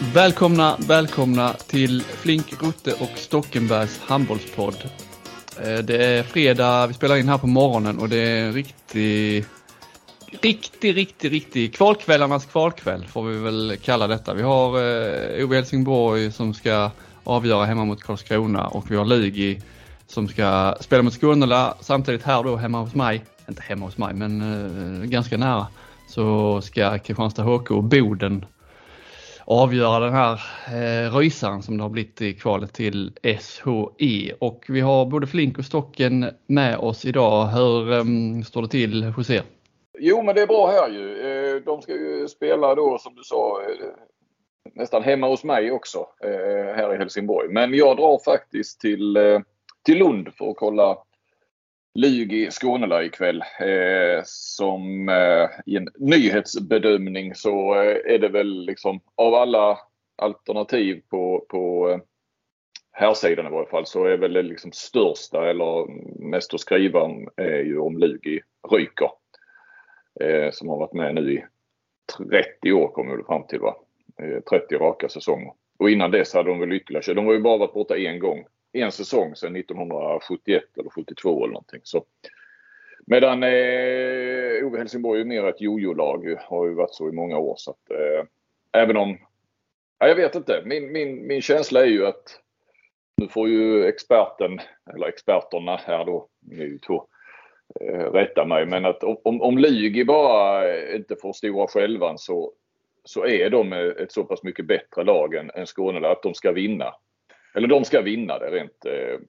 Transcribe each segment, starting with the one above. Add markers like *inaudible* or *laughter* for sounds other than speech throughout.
Välkomna, välkomna till Flink, Rutte och Stockenbergs handbollspodd. Eh, det är fredag, vi spelar in här på morgonen och det är en riktig, riktig, riktig, riktig kvalkvällarnas kvalkväll får vi väl kalla detta. Vi har eh, OB Helsingborg som ska avgöra hemma mot Karlskrona och vi har Lugi som ska spela mot Skånela samtidigt här då hemma hos mig, inte hemma hos mig men eh, ganska nära, så ska Kristianstad HK och Boden avgöra den här eh, rysaren som det har blivit i kvalet till SHE. Och vi har både Flink och Stocken med oss idag. Hur eh, står det till hos er? Jo, men det är bra här ju. Eh, De ska ju spela då som du sa eh, nästan hemma hos mig också eh, här i Helsingborg. Men jag drar faktiskt till, eh, till Lund för att kolla Lugi Skånela ikväll. Eh, som eh, i en nyhetsbedömning så eh, är det väl liksom av alla alternativ på, på eh, här sidan i varje fall så är väl det liksom största eller mest att skriva om är ju om Lugi ryker. Eh, som har varit med nu i 30 år kommer det fram till va. Eh, 30 raka säsonger. Och innan dess hade de väl ytterligare De har ju bara varit borta en gång. En säsong sedan 1971 eller 72 eller någonting. Så. Medan eh, Ove Helsingborg är mer ett jojo-lag. Har ju varit så i många år. Så att, eh, även om... Ja, jag vet inte. Min, min, min känsla är ju att nu får ju experten, eller experterna här då, ni är ju två, eh, rätta mig. Men att om, om Lugi bara inte får stora självan så, så är de ett så pass mycket bättre lag än, än Skåne att de ska vinna. Eller de ska vinna det rent eh,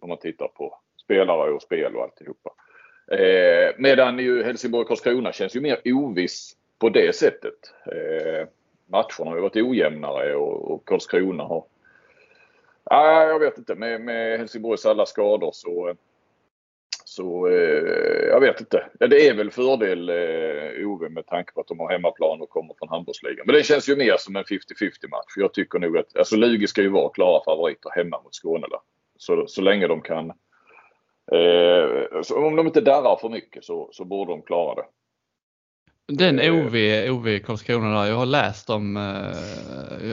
om man tittar på spelare och spel och alltihopa. Eh, medan ju Helsingborg-Karlskrona känns ju mer oviss på det sättet. Eh, matcherna har ju varit ojämnare och, och Karlskrona har Ah, jag vet inte. Med, med Helsingborgs alla skador så... Så eh, jag vet inte. Ja, det är väl fördel eh, Ove med tanke på att de har hemmaplan och kommer från handbollsligan. Men det känns ju mer som en 50-50 match. Jag tycker nog att alltså Lugi ska ju vara klara favoriter hemma mot Skånela. Så, så länge de kan... Eh, om de inte darrar för mycket så, så borde de klara det. Den Eh. OV, OV Karlskrona där, jag har läst om, eh,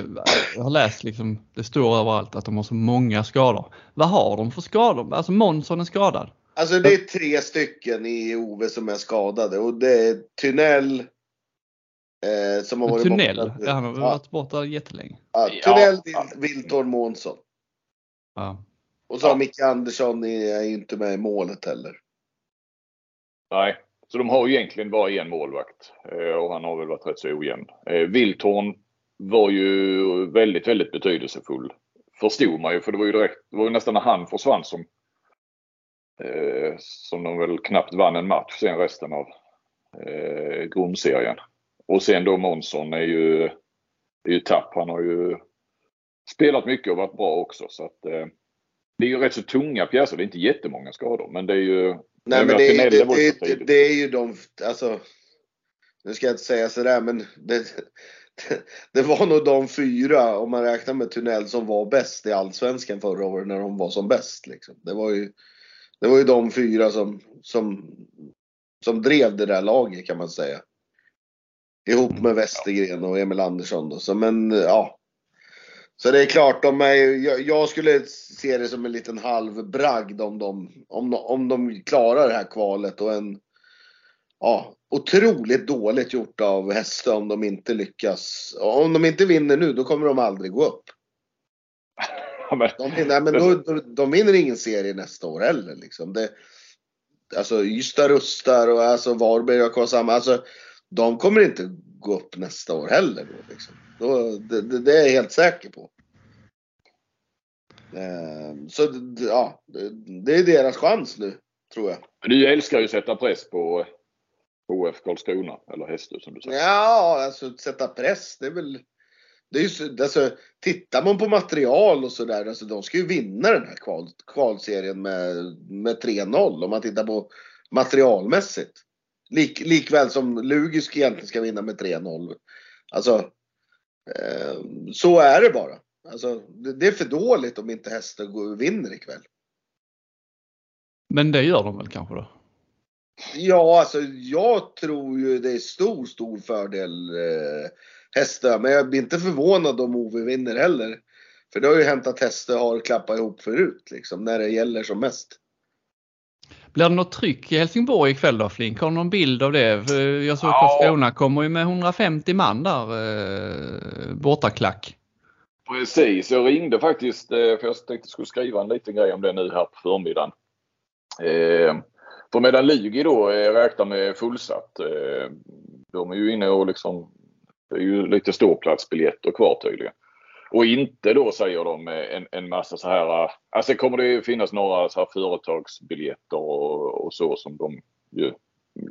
jag har läst liksom, det står överallt att de har så många skador. Vad har de för skador? Alltså Månsson är skadad. Alltså det är tre stycken i Ove som är skadade och det är Tunnell. Eh, som har varit Tunnel, borta. ja, han har varit borta jättelänge. ja, Tunnell, ja. Wiltorn, Månsson. Ja. Och så har Ja. Micke Andersson är ju inte med i målet heller. Nej, så de har ju egentligen bara en målvakt eh, och han har väl varit rätt så ojämn. Eh, Wiltorn var ju väldigt, väldigt betydelsefull. Förstod man ju för det var ju direkt, det var ju nästan när han försvann som eh, som de väl knappt vann en match sen resten av eh, grundserien. Och sen då Månsson är ju, är ju tapp. Han har ju spelat mycket och varit bra också så att eh, det är ju rätt så tunga pjäser. Det är inte jättemånga skador men det är ju Nej Men det, är- det, det det, är ju de, alltså. Nu ska jag inte säga sådär men det, *laughs* det var nog de fyra, om man räknar med Tunnell, som var bäst i Allsvenskan förra året när de var som bäst. Liksom. Det, var ju, det var ju de fyra som, som, som drev det där laget kan man säga. Ihop med Westergren och Emil Andersson då. Så, men ja. Så det är klart, de är, jag, jag skulle se det som en liten halv bragd om de, om, om de klarar det här kvalet och en ja, otroligt dåligt gjort av Häste om de inte lyckas. Om de inte vinner nu, då kommer de aldrig gå upp. Men, De, vinner, men då, de vinner ingen serie nästa år heller. Liksom. Det, alltså Ystad rustar och alltså Varberg kvar samma. Alltså, de kommer inte gå upp nästa år heller. Då, liksom. då, det, det, det är jag helt säker på. Eh, så ja, det, är deras chans nu, tror jag. du älskar ju att sätta press på HF Karlskrona, eller Hästö som du säger. Ja, alltså sätta press, det är väl... Det är ju, så- alltså, tittar man på material och sådär, alltså de ska ju vinna den här kval, kvalserien med, med 3-0 om man tittar på materialmässigt. Lik, likväl som Lugisk egentligen ska vinna med 3-0. Alltså, eh, så är det bara. Alltså, det, det är för dåligt om inte Hästen går- vinner ikväll. Men det gör de väl kanske då? Ja, alltså jag tror ju det är stor, stor fördel eh, Hästö. Men jag blir inte förvånad om Ove vinner heller. För det har ju hänt att Hästö har klappat ihop förut liksom, när det gäller som mest. Blir det något tryck i Helsingborg ikväll då Flink? Har du någon bild av det? Jag såg att Ja. Karlskrona kommer ju med 150 man där, eh, bortaklack. Precis, jag ringde faktiskt eh, för jag tänkte jag skulle skriva en liten grej om det nu här på förmiddagen. Eh, för medan Lugi då eh, räknar med fullsatt. Eh, de är ju inne och liksom, det är ju lite ståplatsbiljetter kvar tydligen. Och inte då säger de en, en massa så här, äh, alltså kommer det ju finnas några så här företagsbiljetter och, och så som de ju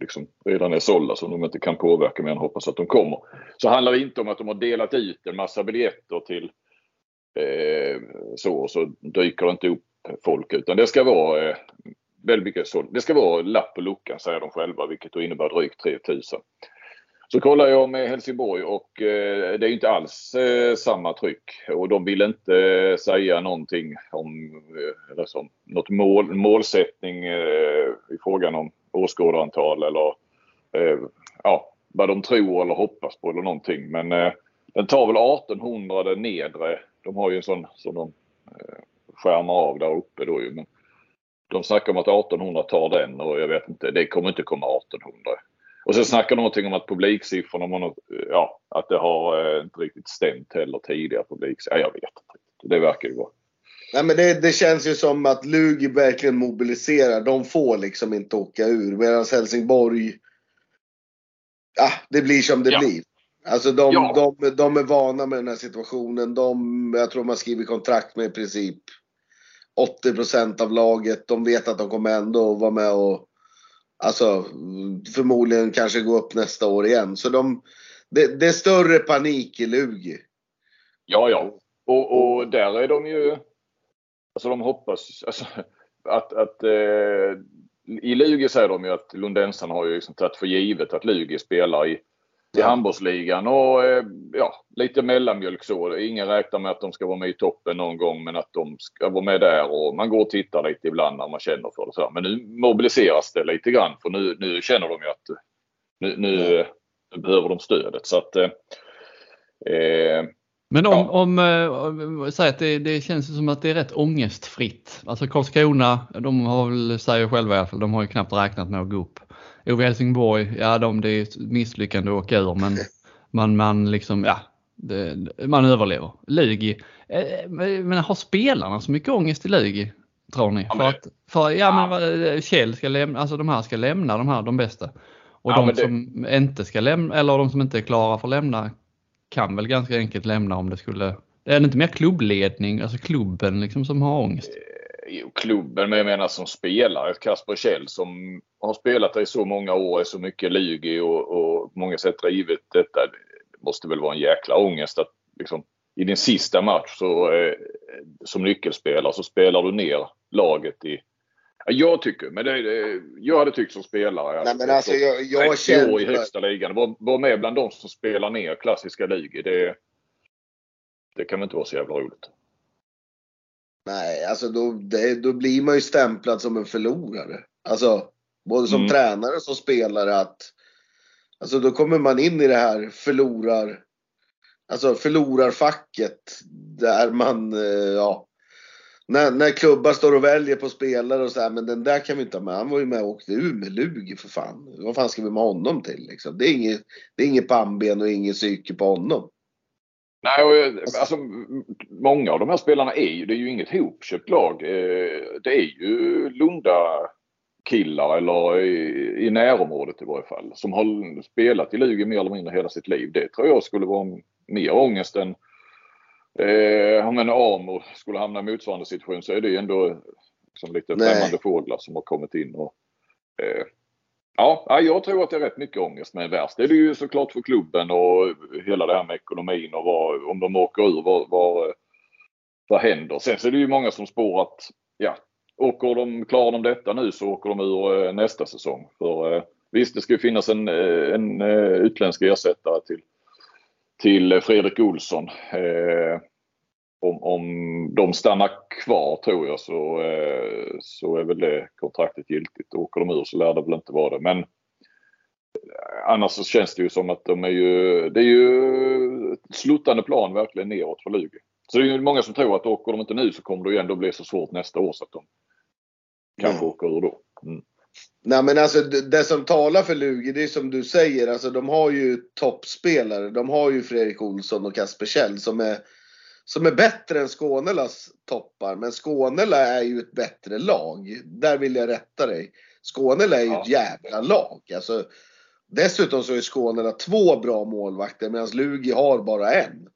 liksom redan är sålda som de inte kan påverka men hoppas att de kommer. Så handlar det inte om att de har delat ut en massa biljetter till eh, så och så dyker det inte upp folk utan det ska vara eh, väldigt mycket sålt. Det ska vara lapp på luckan säger de själva vilket då innebär drygt 3000. Så kollar jag med Helsingborg och eh, det är inte alls eh, samma tryck och de vill inte eh, säga någonting om eller som, något mål, målsättning i frågan om åskådarantal eller ja, vad de tror eller hoppas på eller någonting. Men den tar väl 1800 den nedre. De har ju en sån som de skärmar av där uppe då ju. Men de snackar om att 1800 tar den och jag vet inte, det kommer inte komma 1800. Och sen snackar de någonting om att publiksiffrorna, har ja, att det har eh, inte riktigt stämt heller tidigare publiksiffror. Ja, jag vet inte. Det verkar ju vara. Nej men det, det känns ju som att Lugi verkligen mobiliserar. De får liksom inte åka ur. Medan Helsingborg, ja det blir som det Ja. blir. Alltså de, Ja. de, de är vana med den här situationen. De, jag tror man skriver kontrakt med i princip 80% av laget. De vet att de kommer ändå vara med och alltså förmodligen kanske gå upp nästa år igen. Så de, det, det är större panik i Lugi. Ja, ja. Och, och där är de ju... Alltså de hoppas alltså, att... att eh, I Lugi säger de ju att lundensarna har ju liksom tagit för givet att Lugi spelar i, i handbollsligan och eh, ja, lite mellanmjölk så. Ingen räknar med att de ska vara med i toppen någon gång men att de ska vara med där och man går och tittar lite ibland när man känner för det. Så. Men nu mobiliseras det lite grann för nu, nu känner de ju att nu, nu, nu behöver de stödet. Så att, eh, eh, Men om, Ja. om, eh, om säg att det, det känns som att det är rätt ångestfritt. Alltså Karlskrona, de har väl, säger själva i alla fall, de har ju knappt räknat med att gå upp. Ove Helsingborg, ja de, det är ett misslyckande att åka ur men *laughs* man, man liksom, ja, det, man överlever. Lugi, eh, men har spelarna så mycket ångest i Lugi? Tror ni? Ja, för att, för, ja, men vad- Kjell ska lämna, alltså de här ska lämna, de här, de bästa. Och Ja, de det- som inte ska lämna, eller de som inte är klara för att lämna kan väl ganska enkelt lämna om det skulle... Är det inte mer klubbledning, alltså klubben liksom som har ångest? Klubben, men jag menar som spelare. Kasper Kjell som har spelat i så många år, är så mycket Lugi och, och på många sätt drivit detta. Det måste väl vara en jäkla ångest att liksom, i din sista match så, eh, som nyckelspelare så spelar du ner laget i Ja, Jag tycker, men det, det, jag hade tyckt som spelare. Nej men alltså jag, jag 30 år i känner... högsta ligan. Var, var med bland de som spelar ner klassiska ligor. Det, det kan väl inte vara så jävla roligt. Nej, alltså då, det, då blir man ju stämplad som en förlorare. Alltså, både som Mm. tränare och som spelare att Alltså då kommer man in i det här förlorar Alltså förlorarfacket där man, eh, ja när, när klubbar står och väljer på spelare och så här, men den där kan vi inte ha med. Han var ju med och åkte ur med Lugi för fan. Vad fan ska vi med honom till liksom? Det är inget, det är inget pannben och inget psyke på honom. Nej, och, eh, alltså, m- många av de här spelarna är ju, det är ju inget hopköpt lag. Eh, Det är ju Lunda killar eller i, i närområdet i varje fall som har spelat i Lugi mer eller mindre hela sitt liv. Det tror jag skulle vara mer ångest än eh, om en Amo skulle hamna i motsvarande situation så är det ju ändå liksom lite Nej. främmande fåglar som har kommit in. Och, eh, ja, jag tror att det är rätt mycket ångest. Men värst är det ju såklart för klubben och hela det här med ekonomin och vad, om de åker ur, vad, vad, vad händer? Sen så är det ju många som spår att ja, åker de, klarar de detta nu så åker de ur eh, nästa säsong. För eh, visst, det ska ju finnas en, eh, en utländsk ersättare till, till Fredrik Olsson. Eh, om, om de stannar kvar tror jag så, eh, så är väl det kontraktet giltigt. Åker de ur så lär det väl inte vara det. Men annars så känns det ju som att de är ju, det är ju ett sluttande plan verkligen neråt för Lugi. Så det är ju många som tror att åker de inte nu så kommer det ju ändå bli så svårt nästa år så att de kanske mm. åker ur då. Mm. Nej men alltså det som talar för Lugi, det är som du säger, alltså de har ju toppspelare. De har ju Fredrik Olsson och Kasper Kjell som är, som är bättre än Skånelas toppar. Men Skånela är ju ett bättre lag. Där vill jag rätta dig. Skånela är ju ja. ett jävla lag. Alltså, dessutom så är Skånela två bra målvakter medan Lugi har bara en.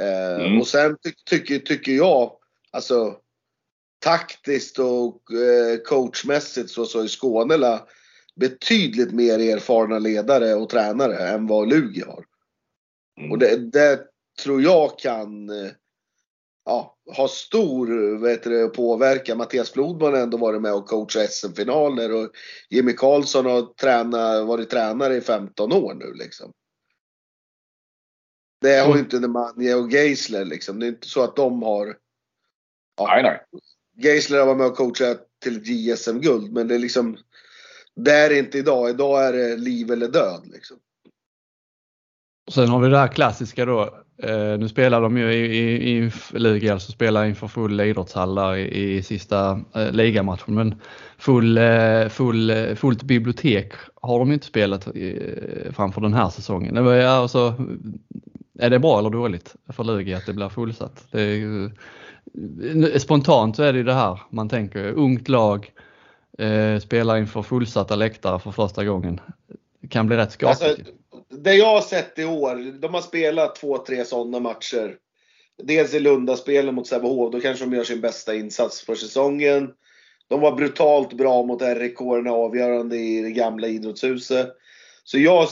Eh, mm. Och sen ty tycker, tycker jag, alltså taktiskt och eh, coachmässigt så, så är Skånela betydligt mer erfarna ledare och tränare än vad Lugi har. Mm. Och det, det, tror jag kan eh, ja, ha stor vet du, påverkan. Mattias Flodman har ändå varit med och coachat SM-finaler och Jimmy Karlsson har tränat, varit tränare i 15 år nu liksom. Det har ju inte Nemanja och Geisler liksom. Det är inte så att de har... Ja, nej, nej. Geisler har varit med och coachat till JSM-guld men det är liksom... Det är inte idag. Idag är det liv eller död liksom. Sen har vi det här klassiska då. Eh, nu spelar de ju i, i, i liga, alltså spelar inför full idrottshall där i, i sista eh, ligamatchen. Men full, eh, full, eh, fullt bibliotek har de inte spelat eh, framför den här säsongen. Det var, alltså, är det bra eller dåligt för Lugi att det blir fullsatt? Det är, eh, spontant så är det ju det här man tänker, ungt lag, eh, spelar inför fullsatta läktare för första gången. Det kan bli rätt skakigt. Alltså, det jag har sett i år, de har spelat två, tre sådana matcher. Dels i Lundaspelen mot Sävehof, då kanske de gör sin bästa insats för säsongen. De var brutalt bra mot RIK, den avgörande i det gamla idrottshuset. Så jag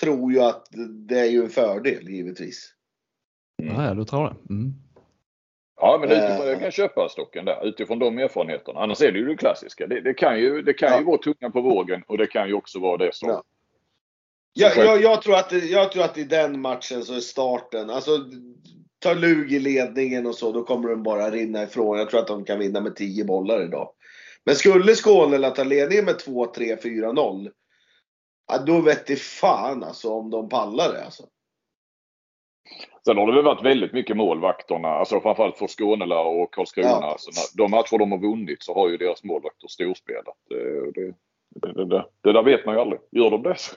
tror ju att det är ju en fördel givetvis. Mm. Ja, du tror det. Mm. Ja, men utifrån, jag kan köpa stocken där utifrån de erfarenheterna. Annars är det ju det klassiska. Det, det kan, ju, det kan ja. ju vara tunga på vågen och det kan ju också vara det som... Ja. Jag, jag, jag, tror att, jag tror att i den matchen så är starten, alltså tar Lug i ledningen och så, då kommer de bara rinna ifrån. Jag tror att de kan vinna med 10 bollar idag. Men skulle Skåne ta ledningen med 2, 3, 4, 0. Ja, då vet det fan alltså om de pallar det alltså. Sen har det väl varit väldigt mycket målvakterna, alltså framförallt för Skånela och Karlskrona. Ja. Alltså, de matcher de har vunnit så har ju deras målvakter storspelat. Det, det, det, det, det där vet man ju aldrig. Gör de det så,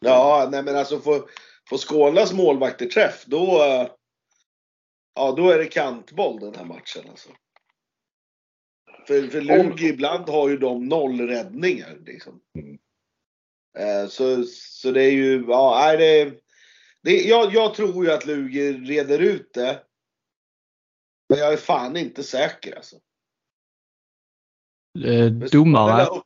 Ja, nej men alltså får, får Skånes målvakter träff då, ja, då är det kantboll den här matchen alltså. För, för Lugi ibland har ju de noll räddningar. Liksom. Mm. Eh, så, så det är ju, ja, nej, det, det, jag, jag tror ju att Lugi reder ut det. Men jag är fan inte säker alltså. Eh, domare,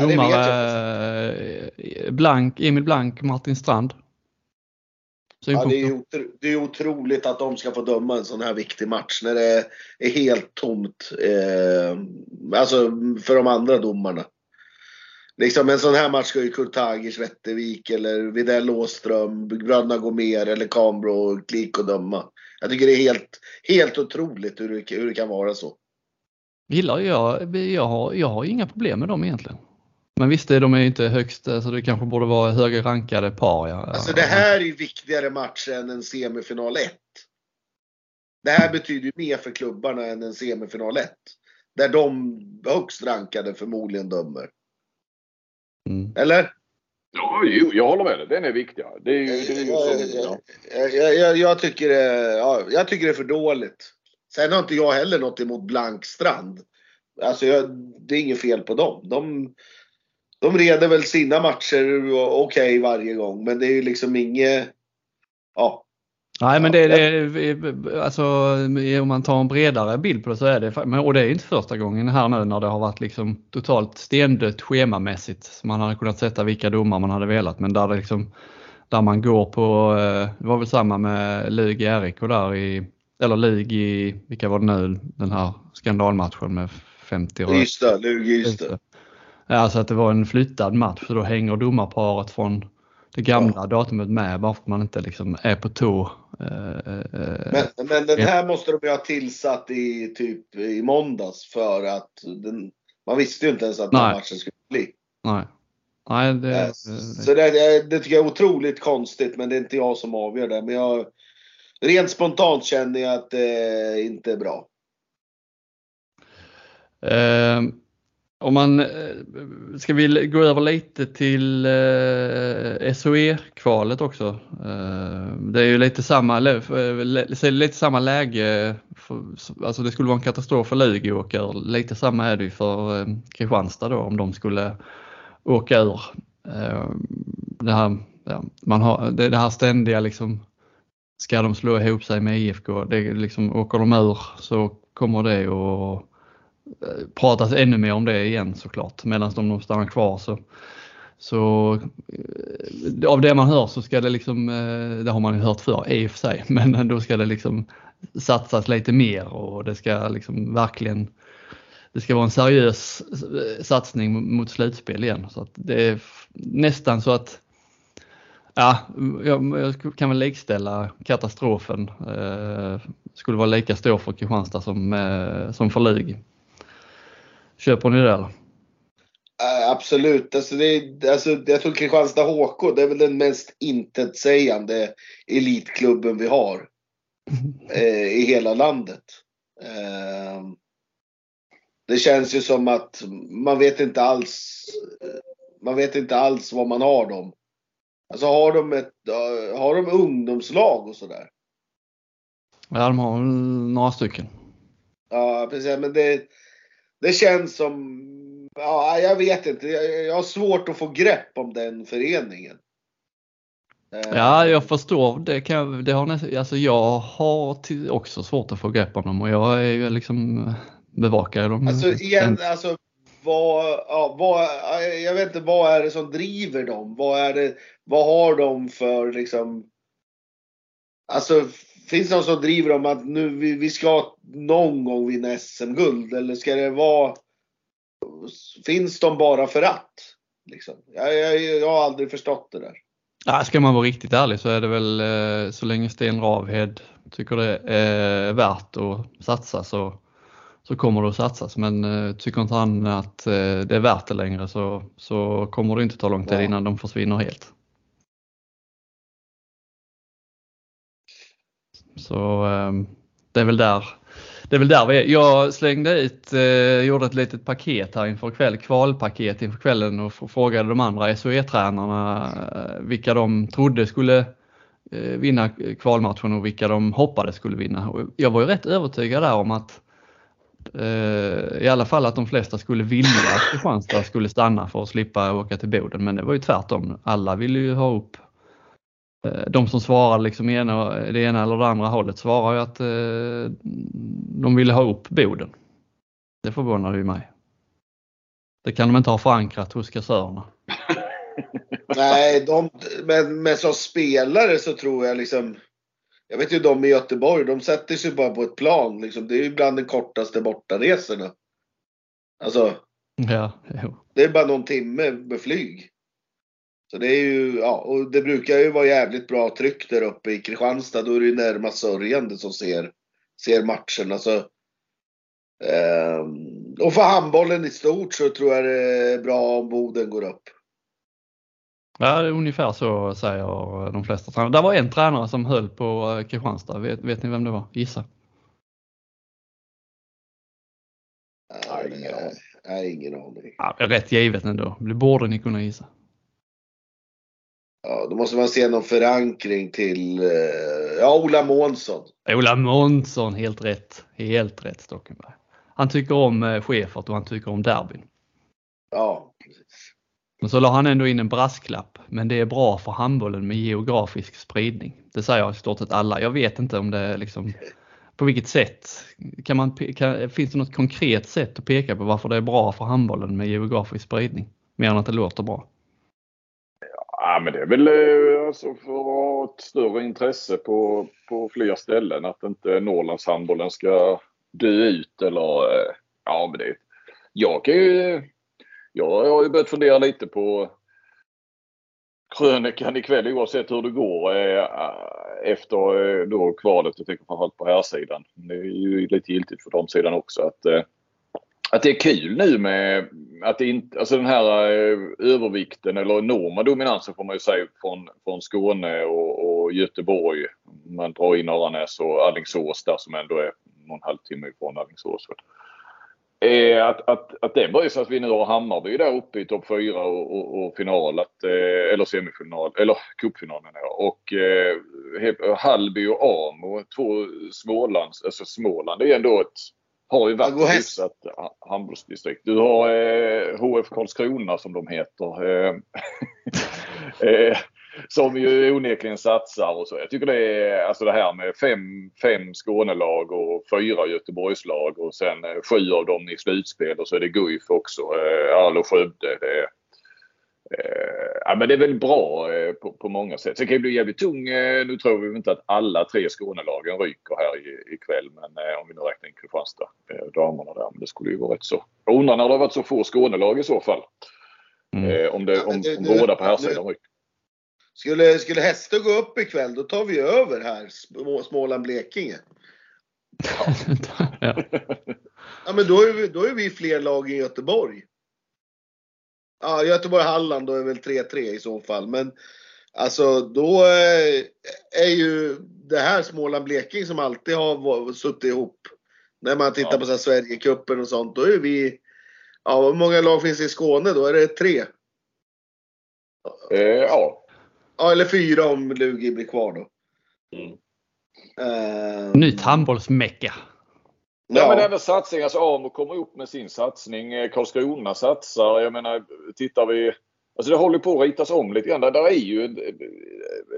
Domare eh, Blank, Emil Blank, Martin Strand. Ja, det, är, det är otroligt att de ska få döma en sån här viktig match när det är helt tomt. Eh, alltså för de andra domarna. Liksom en sån här match ska ju Kurtagers Vättervik eller Widell Åström, bröderna Gomer eller Cambro och Klik och döma. Jag tycker det är helt, helt otroligt hur det, hur det kan vara så. Gillar jag, jag har, jag har inga problem med dem egentligen. Men visst, de är inte högst, så det kanske borde vara högre rankade par. Ja. Alltså det här är ju viktigare match än en semifinal 1. Det här betyder ju mer för klubbarna än en semifinal 1. Där de högst rankade förmodligen dömer. Mm. Eller? Ja, jo, jag håller med dig. Den är viktigare. Det är, det är ju som, ja. jag, jag, jag, tycker det, ja, jag tycker det är för dåligt. Sen har inte jag heller något emot Blankstrand. Alltså jag, det är inget fel på dem. De, de reder väl sina matcher okej okay varje gång, men det är ju liksom inget... Ja. Nej men det, det alltså om man tar en bredare bild på det så är det, och det är inte första gången här nu när det har varit liksom totalt stendött schemamässigt. Man hade kunnat sätta vilka domar man hade velat men där det liksom där man går på, eh, det var väl samma med Lig i RIK där i, eller Lig i, vilka var det nu, den här skandalmatchen med 50 röster. Ystad, Lugi Ystad. Alltså att det var en flyttad match så då hänger domarparet från det gamla datumet med bara för att man inte liksom är på tå. Eh, men, men den här måste de ju ha tillsatt i typ i måndags för att den, man visste ju inte ens att den matchen skulle bli. Nej. Nej, det, så det, det tycker jag är otroligt konstigt men det är inte jag som avgör det. Men jag, rent spontant känner jag att det inte är bra. Eh, om man eh, ska vi gå över lite till eh, SOE-kvalet också. Eh, det är ju lite samma, lite samma läge, för, alltså det skulle vara en katastrof för Lugi Lite samma är det ju för eh, Kristianstad då om de skulle åka ur. Eh, det här, ja, man har, det, det här ständiga liksom, ska de slå ihop sig med IFK, det liksom, åker de ur så kommer det att pratas ännu mer om det igen såklart. Medan de stannar kvar så, så eh, av det man hör så ska det liksom, eh, det har man ju hört förr i och för sig, *laughs* men då ska det liksom satsas lite mer och det ska liksom verkligen det ska vara en seriös eh, satsning mot slutspel igen. Så att det är nästan så att Ja, jag, kan väl likställa katastrofen. Eh, skulle vara lika stor för Kristianstad som, eh, som för Lug Köper ni det eller? Uh, absolut. Alltså det, alltså, jag tror Kristianstad HK, det är väl den mest intetsägande elitklubben vi har uh, *laughs* i hela landet. Uh, det känns ju som att man vet inte alls. Man vet inte alls vad man har dem. Alltså har de ett, har de ungdomslag och sådär? Ja, de har några stycken. Ja, precis. Men det, det känns som, ja, jag vet inte. Jag, jag har svårt att få grepp om den föreningen. Ja, jag förstår. Det kan, det har nästan, alltså jag har också svårt att få grepp om dem och jag är ju liksom bevakar dem. Alltså igen, alltså vad, ja, vad, jag vet inte, vad är det som driver dem? Vad är det, vad har de för liksom, alltså finns det någon som driver dem att nu vi, vi ska någon gång vinna SM-guld eller ska det vara, finns de bara för att? Liksom? Jag, jag, jag har aldrig förstått det där. Ja, ska man vara riktigt ärlig så är det väl eh, så länge Sten Ravhed tycker det är värt att satsa så så kommer det att satsas. Men eh, tycker inte han att eh, det är värt det längre så, så kommer det inte ta lång tid innan de försvinner helt. Så ehm, det är väl där det är väl där vi är. Jag slängde ut, eh, gjorde ett litet paket här inför kväll, kvalpaket inför kvällen och frågade de andra SOE-tränarna eh, vilka de trodde skulle eh, vinna kvalmatchen och vilka de hoppades skulle vinna. Och jag var ju rätt övertygad där om att Eh, i alla fall att de flesta skulle vilja att Kristianstad skulle stanna för att slippa åka till Boden. Men det var ju tvärtom. Alla ville ju ha upp de som svarade liksom ena, det ena eller det andra hållet svarar ju att eh, de ville ha upp Boden. Det förvånade ju mig. Det kan de inte ha förankrat hos kassörerna. *laughs* Nej, de, men, men som spelare så tror jag liksom jag vet ju de i Göteborg, de sätter sig bara på ett plan. Liksom. Det är ju bland de kortaste bortaresorna. Alltså. Ja, jo. Det är bara någon timme med flyg. Så det är ju, ja, och det brukar ju vara jävligt bra tryck där uppe i Kristianstad. Då är det ju närmast sörjande som ser, ser matchen. Alltså, eh, och för handbollen i stort så tror jag det är bra om Boden går upp. Ja, ungefär så säger de flesta tränare. Det var en tränare som höll på eh, Kristianstad. Vet, vet ni vem det var? Gissa. Nej, ingen aning. Ja, rätt givet ändå. Det borde ni kunna gissa. Ja, då måste man se någon förankring till, eh, ja, Ola Månsson. Ola Månsson, helt rätt. Helt rätt Stockenberg. Han tycker om eh, Schäfert och han tycker om derbyn. Ja, precis. Men så la han ändå in en brasklapp, men det är bra för handbollen med geografisk spridning. Det säger i stort sett alla. Jag vet inte om det är liksom, på vilket sätt? Kan man, kan, finns det något konkret sätt att peka på varför det är bra för handbollen med geografisk spridning? Mer än att det låter bra. Ja, men det är väl eh, alltså för att ha ett större intresse på, på fler ställen. Att inte Norrlandshandbollen ska dö ut eller eh, ja, men det. Jag kan ju jag har ju börjat fundera lite på krönikan ikväll oavsett hur det går eh, efter då kvalet. Jag tänker framförallt på här sidan. Det är ju lite giltigt för de sidan också. Att, eh, att det är kul nu med att det inte, alltså den här eh, övervikten eller enorma dominansen får man ju säga från, från Skåne och, och Göteborg. Man drar in Aranäs och Alingsås där som ändå är någon halvtimme ifrån Alingsås. Eh, att, att, att det börjar så att vi nu har Hammarby där uppe i topp 4 och, och, och, final, att, eh, eller semifinal, eller cupfinalen. Ja. Och eh, Hallby och Amo, två Smålands, alltså Småland det är ändå ett har ju varit ett hyfsat handbollsdistrikt. Du har eh, HF Karlskrona som de heter. Eh, *laughs* eh, som ju onekligen satsar och så. Jag tycker det är alltså det här med fem, fem Skånelag och fyra Göteborgslag och sen eh, sju av dem i slutspel och så är det Guif också. Eh, Arlo Skövde. Det, ja, men det är väl bra eh, på, på, många sätt. Sen kan det bli jävligt tung. Eh, nu tror vi inte att alla tre Skånelagen ryker här i, ikväll. Men eh, om vi nu räknar in Kristianstad, eh, damerna där. Men det skulle ju vara rätt så. Jag undrar när det har varit så få Skånelag i så fall. Mm. Eh, om, det, om, om båda på här sidan ryker. Skulle, skulle Hästar gå upp ikväll då tar vi över här Småland-Blekinge. *laughs* ja. ja men då är, vi, då är vi fler lag i Göteborg. Ja, Göteborg-Halland då är väl 3-3 i så fall. Men alltså då eh, är ju det här Småland-Blekinge som alltid har suttit ihop. När man tittar ja. på så Sverigecupen och sånt. Då är vi, ja hur många lag finns i Skåne då? Är det tre? Eh, ja. Ja, eller fyra om Lugi blir kvar då. Mm. Uh, Nytt handbollsmecka. Ja, ja men även satsning. Alltså AMO kommer upp med sin satsning. Eh, Karlskrona satsar. Jag menar, tittar vi... Alltså det håller på att ritas om lite grann. Där, är ju,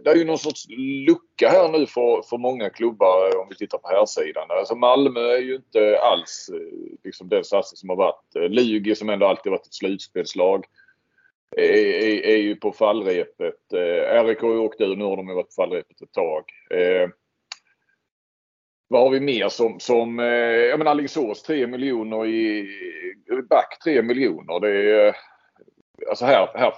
det är ju någon sorts lucka här nu för, för många klubbar om vi tittar på här sidan. Alltså Malmö är ju inte alls eh, liksom den satsning som har varit. Eh, Lugi som ändå alltid varit ett slutspelslag är, är, är ju på fallrepet. RIK har ju åkt ur. Nu har de varit på fallrepet ett tag. Vad har vi mer som, som eh, jag menar Alingsås 3 miljoner i back 3 miljoner. Det är eh, alltså här, här,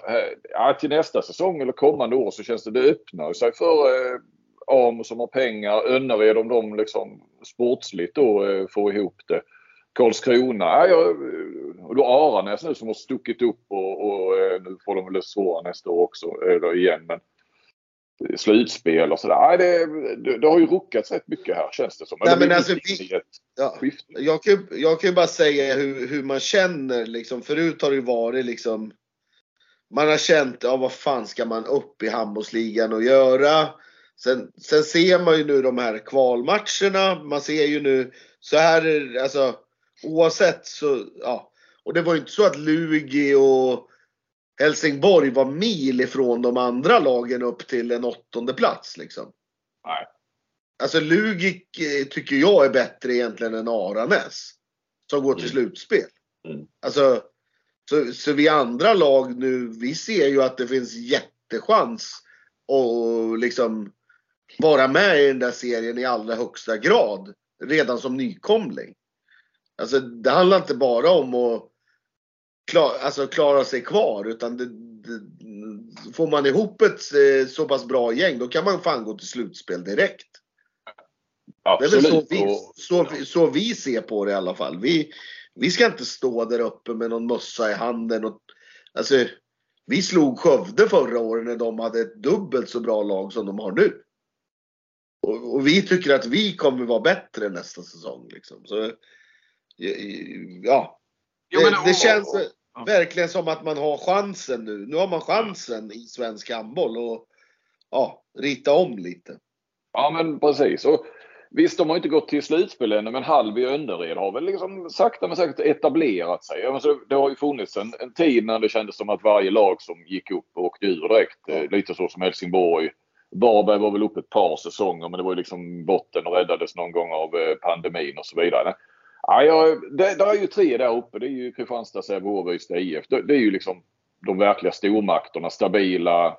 här till nästa säsong eller kommande år så känns det det öppnar sig för eh, AMO som har pengar. Önnered om de liksom sportsligt då eh, får ihop det. Karlskrona, ja, ja, eh, och då Aranäs nu som har stuckit upp och, och eh, nu får de väl svåra nästa år också, eller igen. Men slutspel och sådär. Det, det, det, har ju ruckats rätt mycket här känns det som. Nej, men alltså, vi, ja, jag, kan, jag kan ju bara säga hur, hur man känner liksom. Förut har det ju varit liksom man har känt, ja vad fan ska man upp i handbollsligan och göra? Sen, sen ser man ju nu de här kvalmatcherna. Man ser ju nu så här, alltså oavsett så, ja. Och det var ju inte så att Lugi och Helsingborg var mil ifrån de andra lagen upp till en åttonde plats liksom. Nej. Alltså Lugik eh, tycker jag är bättre egentligen än Aranäs. Som går till mm. slutspel. Mm. Alltså, så, så vi andra lag nu, vi ser ju att det finns jättechans att liksom vara med i den där serien i allra högsta grad. Redan som nykomling. Alltså det handlar inte bara om att klar, alltså klara sig kvar. Utan det, det, får man ihop ett eh, så pass bra gäng då kan man fan gå till slutspel direkt. Absolut. Det är väl så vi, så, så vi ser på det i alla fall. Vi, vi ska inte stå där uppe med någon mössa i handen. Och, alltså, vi slog Skövde förra året när de hade ett dubbelt så bra lag som de har nu. Och, och vi tycker att vi kommer vara bättre nästa säsong. Liksom. Så, ja. Jo, det, det, känns, verkligen som att man har chansen nu. Nu har man chansen i svensk handboll och ja, rita om lite. Ja men precis. Och visst, de har inte gått till slutspel ännu men Hallby och Önnered har väl liksom sakta men säkert etablerat sig. Alltså, det har ju funnits en, en, tid när det kändes som att varje lag som gick upp och åkte ur direkt. Ja. Lite så som Helsingborg. Varberg var väl uppe ett par säsonger men det var ju liksom botten och räddades någon gång av eh, pandemin och så vidare. Ja, ja, det, det är ju tre där uppe. Det är ju Kristianstad, Sävehof, Ystad IF. Det, det, är ju liksom de verkliga stormakterna. Stabila.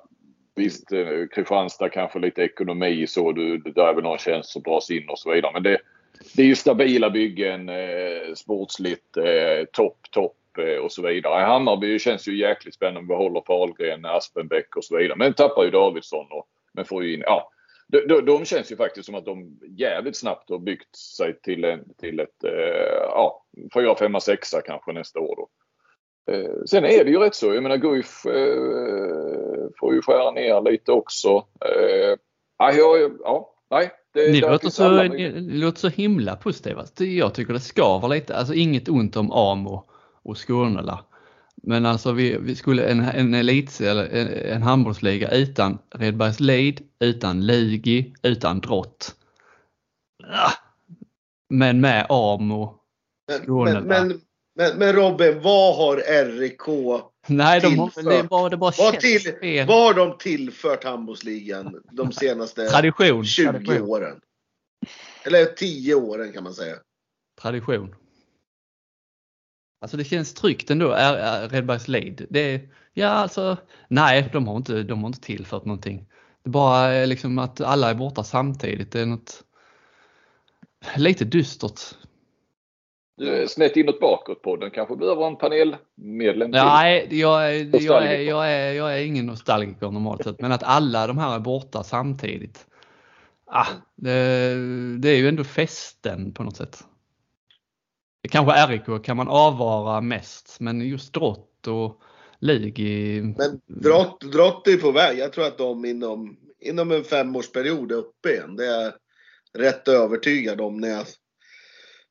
Visst, eh, Kristianstad kanske lite ekonomi så. Du, där är väl någon tjänst som dras in och så vidare. Men det, det är ju stabila byggen. Eh, sportsligt. Eh, topp, topp eh, och så vidare. Hammarby känns ju jäkligt spännande. Behåller Fahlgren, Aspenbäck och så vidare. Men tappar ju Davidsson och men får ju in, ja. De, de, de känns ju faktiskt som att de jävligt snabbt har byggt sig till, en, till ett, eh, ja, 4, 5, 6 kanske nästa år då. Eh, sen är det ju rätt så. Jag menar Guif eh, får ju skära ner lite också. Eh, ja, ja, nej. Det, ni låter så, ni låter så himla positiva. Jag tycker det ska vara lite, alltså inget ont om Amo och Skånela. Men alltså vi, vi skulle en, en elit eller en, en handbollsliga utan Redbergs Leid, utan Lugi, utan Drott. Ah! Men med Amo, Skånela. Men, men, men, men Robin, vad har RIK Nej, de har, det bara, det bara vad, till, vad har de tillfört handbollsligan de senaste Tradition. 20 Tradition. åren? Eller 10 åren kan man säga. Tradition. Alltså det känns tryggt ändå, Redbergs lead. Det, ja alltså, nej de har, inte, de har inte tillfört någonting. Det är bara liksom att alla är borta samtidigt. Det är något lite dystert snett inåt bakåt på den. Kanske behöver en panelmedlem till. Nej, jag, är, jag, är, jag, är, jag är ingen nostalgiker normalt sett. Men att alla de här är borta samtidigt. Ah, det, det är ju ändå festen på något sätt. Det kanske RIK kan man avvara mest, men just Drott och Ligi. Men Drott, Drott är på väg. Jag tror att de inom, inom en femårsperiod är uppe igen. Det är jag rätt övertygad om när jag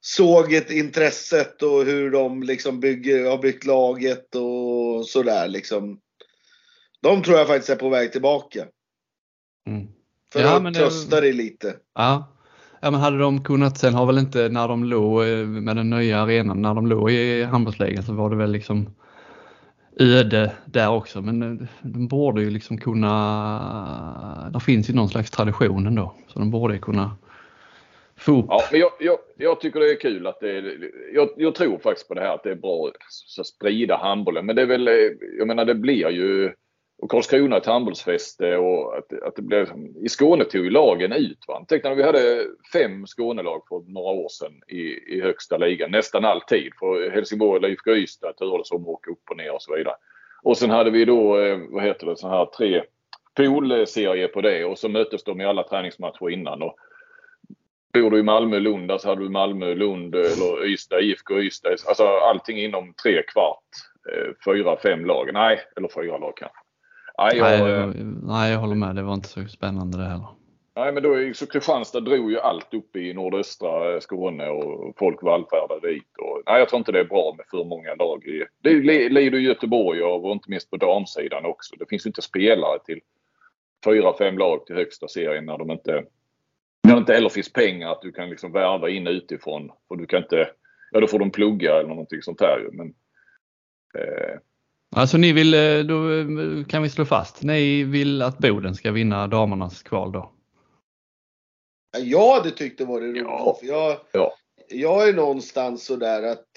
såg ett intresset och hur de liksom bygger, har byggt laget och sådär liksom. De tror jag faktiskt är på väg tillbaka. Mm. För ja, att trösta dig lite. Ja ja, men hade de kunnat, sen har väl inte när de låg eh, med den nya arenan, när de låg i handbollsligan så var det väl liksom öde där också. Men eh, de borde ju liksom kunna, det finns ju någon slags tradition ändå. Så de borde kunna få upp. Ja, men jag, jag, jag, tycker det är kul att det är, jag, jag, tror faktiskt på det här att det är bra att sprida handbollen. Men det är väl, eh, jag menar det blir ju och Karlskrona ett handbollsfäste och att, att det blev, i Skåne tog ju lagen ut. Va? Tänk när vi hade fem Skånelag för några år sedan i, i högsta ligan, nästan alltid. För Helsingborg, IFK Ystad turades om att åka upp och ner och så vidare. Och sen hade vi då, eh, vad heter det, så här tre poolserier på det och så möttes de i alla träningsmatcher innan. Och Bor du i Malmö, Lund, så hade du Malmö, Lund eh, eller Ystad, IFK Ystad. Alltså allting inom tre kvart. Eh, fyra, fem lag. Nej, eller fyra lag kanske. Nej, jag, nej, var, nej, jag håller med. Det var inte så spännande det heller. Nej, men då så Kristianstad drog ju allt upp i nordöstra Skåne och folk vallfärdade dit. Och, nej, jag tror inte det är bra med för många lag. I, det lider Göteborg av och inte minst på damsidan också. Det finns ju inte spelare till fyra, fem lag till högsta serien när de inte när det inte heller finns pengar att du kan liksom värva in utifrån. Och du kan inte, ja då får de plugga eller någonting sånt här Men, eh. Alltså ni vill, eh, då eh, kan vi slå fast, ni vill att Boden ska vinna damernas kval då? Jag hade tyckt det var roligt. Ja. Jag, ja. jag är någonstans sådär att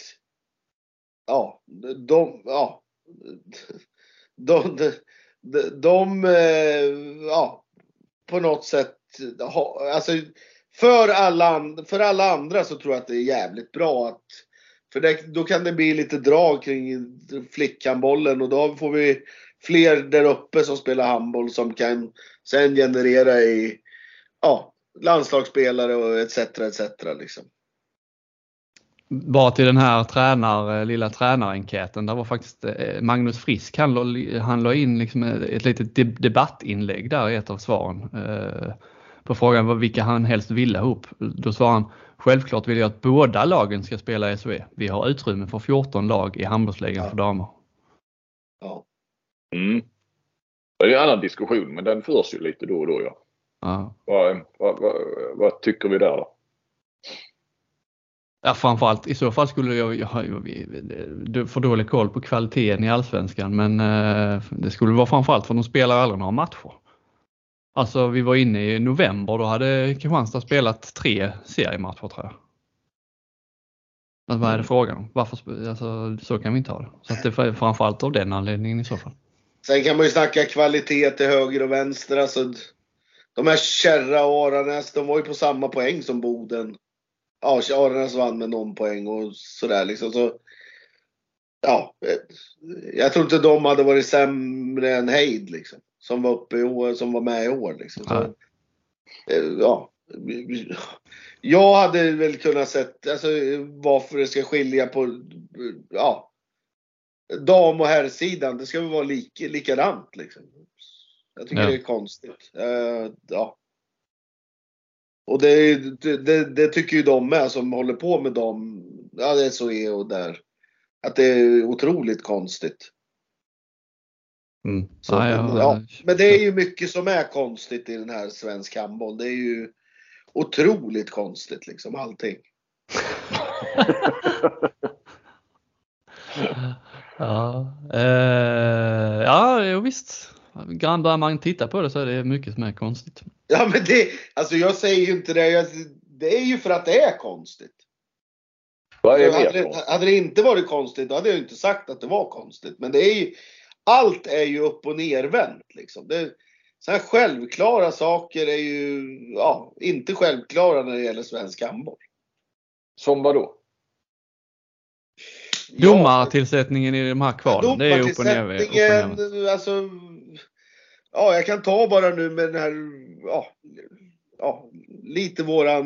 ja, de, ja, de, de, de, de ja, på något sätt alltså, för alla, för alla andra så tror jag att det är jävligt bra att för det, då kan det bli lite drag kring flickhandbollen och då får vi fler där uppe som spelar handboll som kan sen generera i ja, landslagsspelare och etc. etc. Liksom. Bara till den här tränar, lilla tränarenkäten, där var faktiskt eh, Magnus Frisk, han la, han la in liksom ett litet debattinlägg där i ett av svaren. Eh, på frågan vilka han helst ville ha upp. Då svarade han Självklart vill jag att båda lagen ska spela i SHE. Vi har utrymme för 14 lag i handbollsligan ja. för damer. Ja. Mm. Det är en annan diskussion men den förs ju lite då och då ja. ja. Vad, vad, vad, vad tycker vi där då? Ja framförallt i så fall skulle jag, jag för dålig koll på kvaliteten i Allsvenskan men eh, det skulle vara framförallt för de spelar aldrig några matcher. Alltså vi var inne i november, då hade Kristianstad spelat tre seriematcher tror jag. Alltså, vad är det mm. frågan om? Varför, alltså, så kan vi inte ha det. Så att det är framförallt av den anledningen i så fall. Sen kan man ju snacka kvalitet till höger och vänster. Alltså, de här Kärra och Aranäs, de var ju på samma poäng som Boden. Ja, Aranäs vann med någon poäng och sådär liksom. Så, ja, eh, jag tror inte de hade varit sämre än Heid liksom. Som var uppe i år, som var med i år liksom. Så, eh, ja. Jag hade väl kunnat sett, alltså varför det ska skilja på, ja. Dam och herrsidan, det ska väl vara lik, likadant liksom. Jag tycker Ja. det är konstigt. Eh, ja. Och det, det, det tycker ju de med som håller på med dem, ja det är så är och där. Att det är otroligt konstigt. Mm. Så, Ja, ja, ja, men det är ju mycket som är konstigt i den här svensk handboll. Det är ju otroligt konstigt liksom allting. *laughs* Ja, eh, ja jo, visst. Börjar man titta på det så är det mycket som är konstigt. Ja men det, alltså jag säger ju inte det. Jag, det är ju för att det är konstigt. Vad är hade, mer det, hade det inte varit konstigt då hade jag inte sagt att det var konstigt. Men det är ju, allt är ju upp och nervänt liksom. Det, så här självklara saker är ju ja, inte självklara när det gäller svensk handboll. Som vad då? Ja, Domartillsättningen i de här kvalen, det är upp och ner. Alltså. Ja, jag kan ta bara nu med den här, ja, ja lite våran,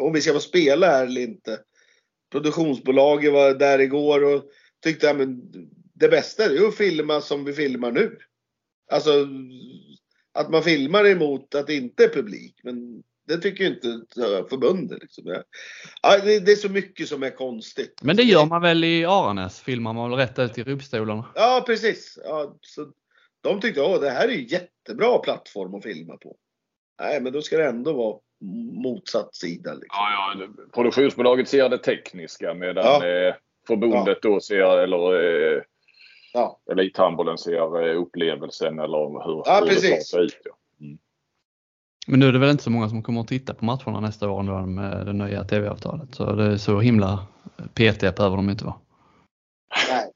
om, vi ska få spela här eller inte. Produktionsbolaget var där igår och tyckte att men, det bästa är ju att filma som vi filmar nu. Alltså att man filmar emot att det inte är publik. Men det tycker ju inte förbundet. Liksom. Ja, det, det är så mycket som är konstigt. Men det gör man väl i Aranäs? Filmar man väl rätt ut i rubbstolarna? Ja, precis. Ja, så de tyckte att det här är ju jättebra plattform att filma på. Nej, men då ska det ändå vara motsatt sida. Liksom. Ja, ja, produktionsbolaget ser det tekniska medan Ja. eh, förbundet då ser, eller eh, Ja. elithandbollen ser eh, upplevelsen eller hur, Ja, hur det tar precis. sig ut. Ja. Men nu är det väl inte så många som kommer att titta på matcherna nästa år ändå med det nya TV-avtalet. Så det är så himla petiga behöver de inte vara. Nej,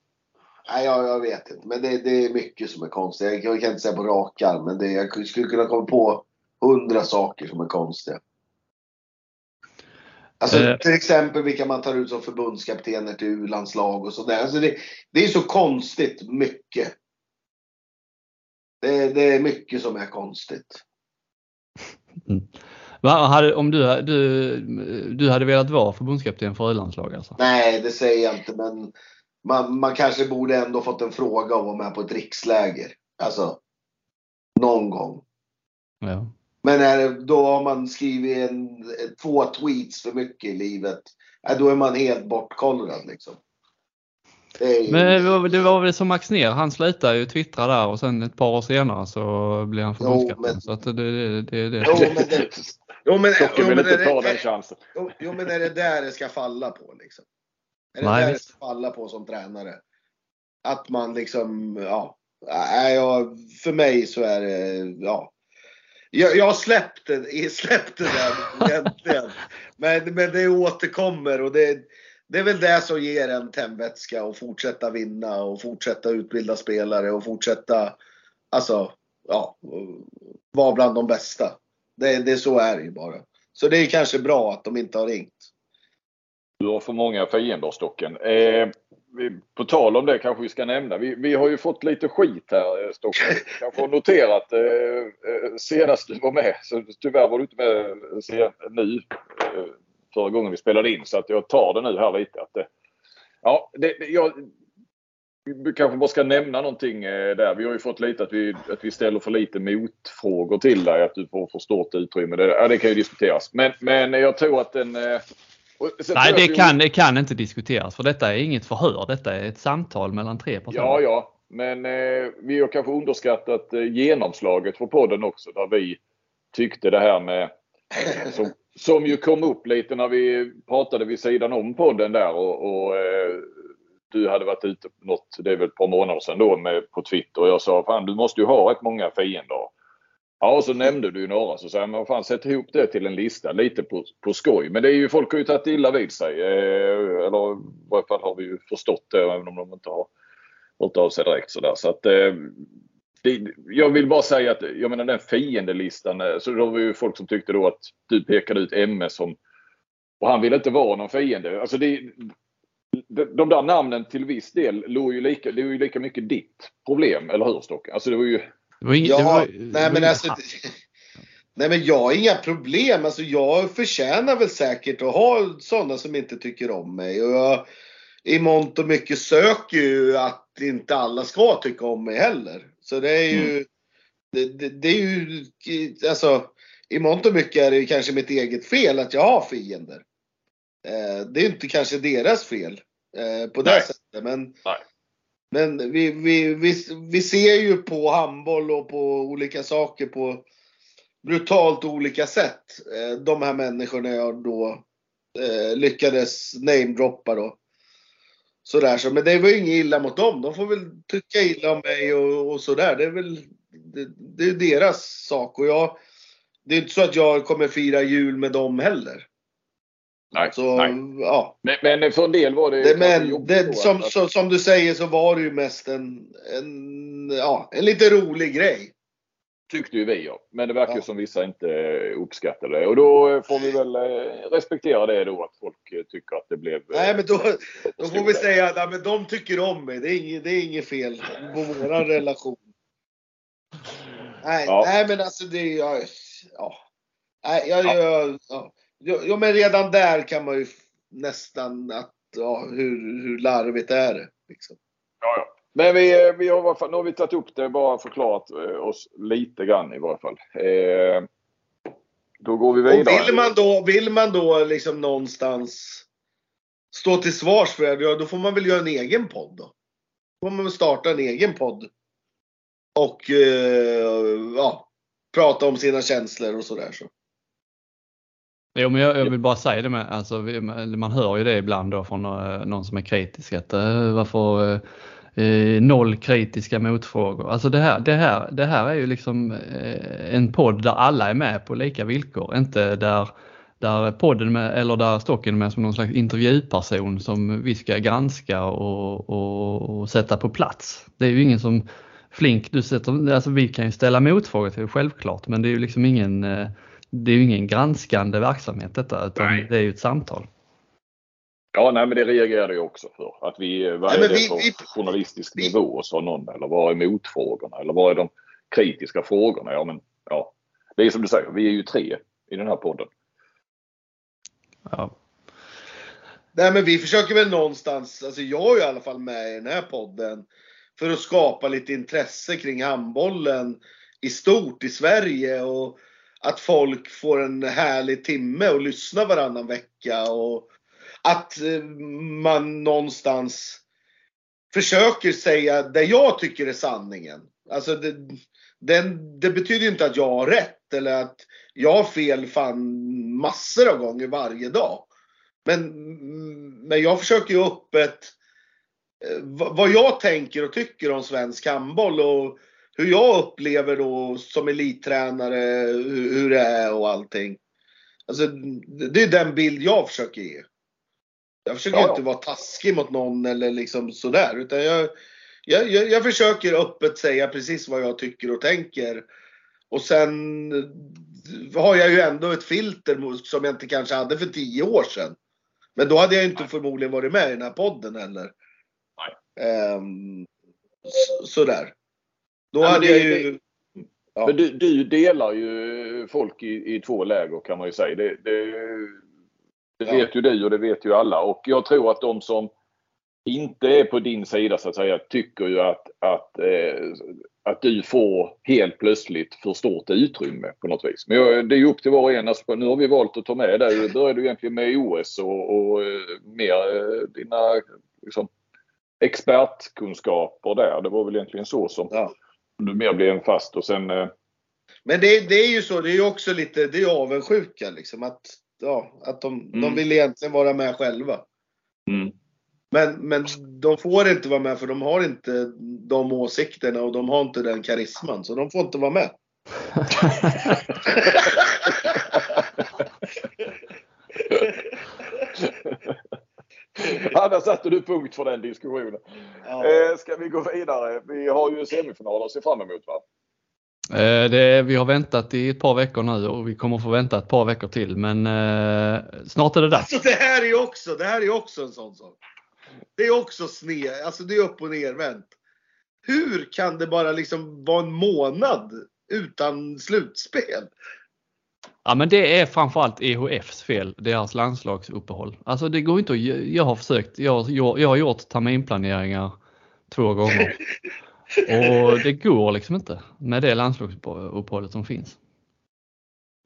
Nej jag, jag vet inte. Men det, det är mycket som är konstigt. Jag, jag kan inte säga på rak arm, men det, jag skulle kunna komma på hundra saker som är konstiga. Alltså Eh. till exempel vilka man tar ut som förbundskaptener till U-landslag och sådär. Alltså det, det är så konstigt mycket. Det, det är mycket som är konstigt. Va, hade, om du, du, du hade velat vara förbundskapten för ö-landslag alltså? Nej, det säger jag inte, men man, man kanske borde ändå fått en fråga om att vara med på ett riksläger. Alltså, någon gång. Ja. Men är det, då har man skrivit en, två tweets för mycket i livet. Ja, då är man helt bortkollrad liksom. Det ju, Men det var, det var väl som Max Ner, han slutade ju twittra där och sen ett par år senare så blev han förbundskapten. men- Så att det, det, det, det. Jo, men det- jo, men, jo, vill men, inte ta det, den chansen. jo, men är det där det ska falla på liksom? Är det Nej, där det visst. ska falla på som tränare? Att man liksom, ja. Nej, jag, för mig så är det, ja. Jag, jag har släppt det, egentligen. Men, men det återkommer och det, det är väl det som ger en tändvätska och fortsätta vinna och fortsätta utbilda spelare och fortsätta, alltså, ja, vara bland de bästa. Det, det så är det ju bara. Så det är kanske bra att de inte har ringt. Du har för många fiender Stocken. Eh, vi, på tal om det kanske vi ska nämna. Vi, vi har ju fått lite skit här eh, Stockholm. Stocken. kanske har noterat eh, eh, senast du var med. Så tyvärr var du inte med eh, sen, nu. Eh, förra gången vi spelade in. Så att jag tar det nu här lite. Att, eh, ja, det, jag, vi kanske bara ska nämna någonting där. Vi har ju fått lite att vi, att vi ställer för lite motfrågor till dig. Att du får för stort utrymme. Det, ja, det kan ju diskuteras. Men, men jag tror att den... Eh, Nej, det vi- kan, det kan inte diskuteras för detta är inget förhör. Detta är ett samtal mellan tre personer. Ja, ja. Men eh, vi har kanske underskattat eh, genomslaget för podden också. Där vi tyckte det här med som, som ju kom upp lite när vi pratade vid sidan om podden där och, och eh, du hade varit ute något, det är väl ett par månader sedan då med, på Twitter och jag sa fan du måste ju ha rätt många fiender. Ja och så nämnde du ju några så sa jag fan sätt ihop det till en lista lite på, på skoj. Men det är ju folk har ju tagit illa vid sig. Eh, eller i varje fall har vi ju förstått det även om de inte har hört av sig direkt sådär. Så att eh, det, jag vill bara säga att jag menar den fiendelistan. Eh, så då var ju folk som tyckte då att du pekade ut MS som och han ville inte vara någon fiende. Alltså det, de där namnen till viss del låg ju lika, det var ju lika mycket ditt problem, eller hur Stocke? Alltså det var ju... Var Ja, var, nej men alltså. *laughs* Nej men jag har inga problem. Alltså jag förtjänar väl säkert att ha sådana som inte tycker om mig. Och jag i mångt och mycket söker ju att inte alla ska tycka om mig heller. Så det är ju, det, det, det är ju, alltså i mångt och mycket är det ju kanske mitt eget fel att jag har fiender. Eh, det är inte kanske deras fel eh, på det Nej. sättet. Men, Nej men vi, vi, vi, vi ser ju på handboll och på olika saker på brutalt olika sätt. Eh, de här människorna jag då eh, lyckades namedroppa då. Sådär så, men det var ju inget illa mot dem. De får väl tycka illa om mig och, och sådär. Det är väl det, det är deras sak och jag. Det är inte så att jag kommer fira jul med dem heller. Nej, Så nej. ja. Men, men för en del var det, Det, men det, som, att- så, som du säger så var det ju mest en, en, ja, en lite rolig grej. tyckte ju vi ja. Men det verkar Ja. som vissa inte uppskattade det. Och då eh, får vi väl eh, respektera det då att folk eh, tycker att det blev... eh, Nej men då, då får vi säga att men de tycker om mig. Det är inget, det är inget fel på våran *laughs* relation. Nej, Ja. nej men alltså det ja, ja. Nej, jag, jag, ja. Ja, men redan där kan man ju nästan att, ja, hur, hur larvigt är det? Liksom. Ja, ja. Men vi, eh, vi har, fall- nu har vi tagit upp det bara förklarat eh, oss lite grann i varje fall. Eh, då går vi Och vidare. vill man då, vill man då liksom någonstans stå till svars för det, då får man väl göra en egen podd då. Då får man väl starta en egen podd. Och eh, ja, prata om sina känslor och sådär. Så. Jo, men jag, jag vill bara säga det med, alltså, man hör ju det ibland då från eh, någon som är kritisk att eh, varför eh, eh, noll kritiska motfrågor. Alltså det här, det här, det här är ju liksom eh, en podd där alla är med på lika villkor, inte där där podden med, eller där stocken är med som någon slags intervjuperson som vi ska granska och, och, och sätta på plats. Det är ju ingen som Flink, du sätter, alltså vi kan ju ställa motfrågor till självklart, men det är ju liksom ingen eh, det är ju ingen granskande verksamhet detta utan Nej. det är ju ett samtal. Ja, nej men det reagerade jag också för. Att vi, vad Nej, är men det vi- för vi- journalistisk vi- nivå, sa någon. Eller vad är motfrågorna? Eller vad är de kritiska frågorna? Ja, men ja. Det är som du säger, vi är ju tre i den här podden. Ja. Nej men vi försöker väl någonstans, alltså jag är i alla fall med i den här podden för att skapa lite intresse kring handbollen i stort i Sverige och att folk får en härlig timme och lyssnar varannan vecka och att eh, man någonstans försöker säga det jag tycker är sanningen. Alltså det, den, det betyder ju inte att jag har rätt eller att jag har fel fan massor av gånger varje dag. Men, men jag försöker ju öppet eh, vad vad jag tänker och tycker om svensk handboll och hur jag upplever då som elittränare hur, hur det är och allting. Alltså, det är den bild jag försöker ge. Jag försöker Ja, ja. inte vara taskig mot någon eller liksom sådär. Utan jag, jag, jag, jag försöker öppet säga precis vad jag tycker och tänker. Och sen har jag ju ändå ett filter som jag inte kanske hade för tio år sedan. Men då hade jag inte förmodligen varit med i den här podden heller. Så- sådär. Då hade jag ju... Ja. Men du, du delar ju folk i, i två läger kan man ju säga. Det, det, det Ja. vet ju du och det vet ju alla. Och jag tror att de som inte är på din sida så att säga tycker ju att, att, eh, att du får helt plötsligt för stort utrymme på något vis. Men jag, det är ju upp till var och en. Alltså, nu har vi valt att ta med dig. Du började ju egentligen med OS och, och eh, mer eh, dina liksom, expertkunskaper där. Det var väl egentligen så som Ja. Du mer blev en fast och sen eh, Men det, det är ju så, det är ju också lite, det är ju avundsjuka liksom. Att, ja, att de, de Mm. vill egentligen vara med själva. Mm. Men, men de får inte vara med för de har inte de åsikterna och de har inte den karisman. Så de får inte vara med. *laughs* Ja, där satte du punkt för den diskussionen. Ja. Eh, ska vi gå vidare? Vi har ju semifinaler att se fram emot va? Eh, Det, vi har väntat i ett par veckor nu och vi kommer få vänta ett par veckor till men eh, snart är det dags. Alltså det här är ju också, det här är också en sån sak. det är också sned. Alltså det är upp och nervänt. Hur kan det bara liksom vara en månad utan slutspel? Ja men det är framförallt EHFs fel, deras landslagsuppehåll. Alltså det går inte att, jag har försökt, jag, jag, jag har gjort terminplaneringar två gånger. *laughs* Och det går liksom inte med det landslagsuppehållet som finns.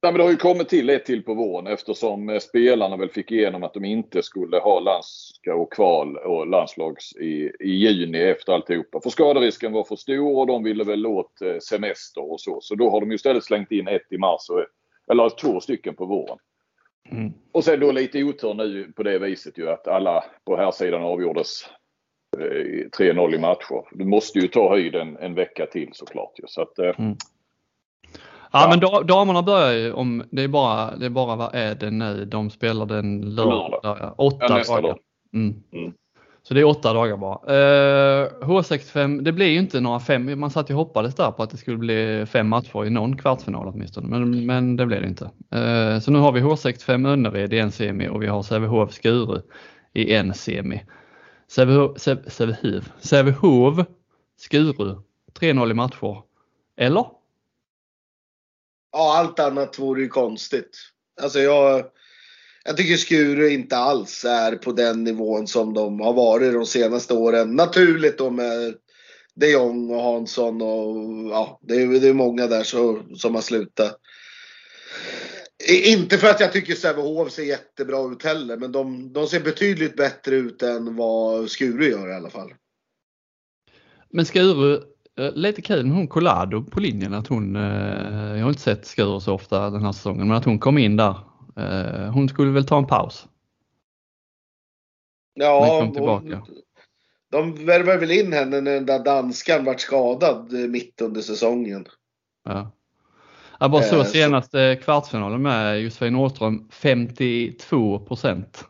Nej, men det har ju kommit till ett till på våren eftersom eh, spelarna väl fick igenom att de inte skulle ha landska och kval och landslags i, i juni efter alltihopa. För skaderisken var för stor och de ville väl åt eh, semester och så. Så då har de ju istället slängt in ett i mars, och, eller två stycken på våren. Mm. Och sen då lite otur nu på det viset ju att alla på här sidan avgjordes 3-0 eh, i matcher. Du måste ju ta höjden en vecka till såklart. Ju. Så att, mm. Ja, men damerna börjar ju om, det är bara, det är bara vad är det nu? De spelar den lördag. Åtta ja, dagar. Mm. Mm. Så det är åtta dagar bara. Eh, uh, H65, det blir ju inte några fem, man satt ju hoppades där på att det skulle bli fem matcher i någon kvartsfinal åtminstone, men, men det blev det inte. Uh, så nu har vi H65 Önnered i en semi och vi har Sävehof Skuru i en semi. Sävehof, Sävehof Skuru 3-0 i matcher. Eller? Ja, allt annat vore ju konstigt. Alltså jag, jag tycker Skuru inte alls är på den nivån som de har varit de senaste åren. Naturligt då med de Jong och Hansson och ja, det är, det är många där så, som har slutat. Inte för att jag tycker Sävehof ser jättebra ut heller, men de, de ser betydligt bättre ut än vad Skuru gör i alla fall. Men Skuru, eh, lite kul med hon Collado på linjen att hon, eh, jag har inte sett Skuru så ofta den här säsongen, men att hon kom in där. Eh, hon skulle väl ta en paus? Ja, kom tillbaka. Hon, de värvade väl in henne när den där danskan vart skadad mitt under säsongen. Ja. Jag bara såg senaste kvartsfinalen med Josefin Åström 52 procent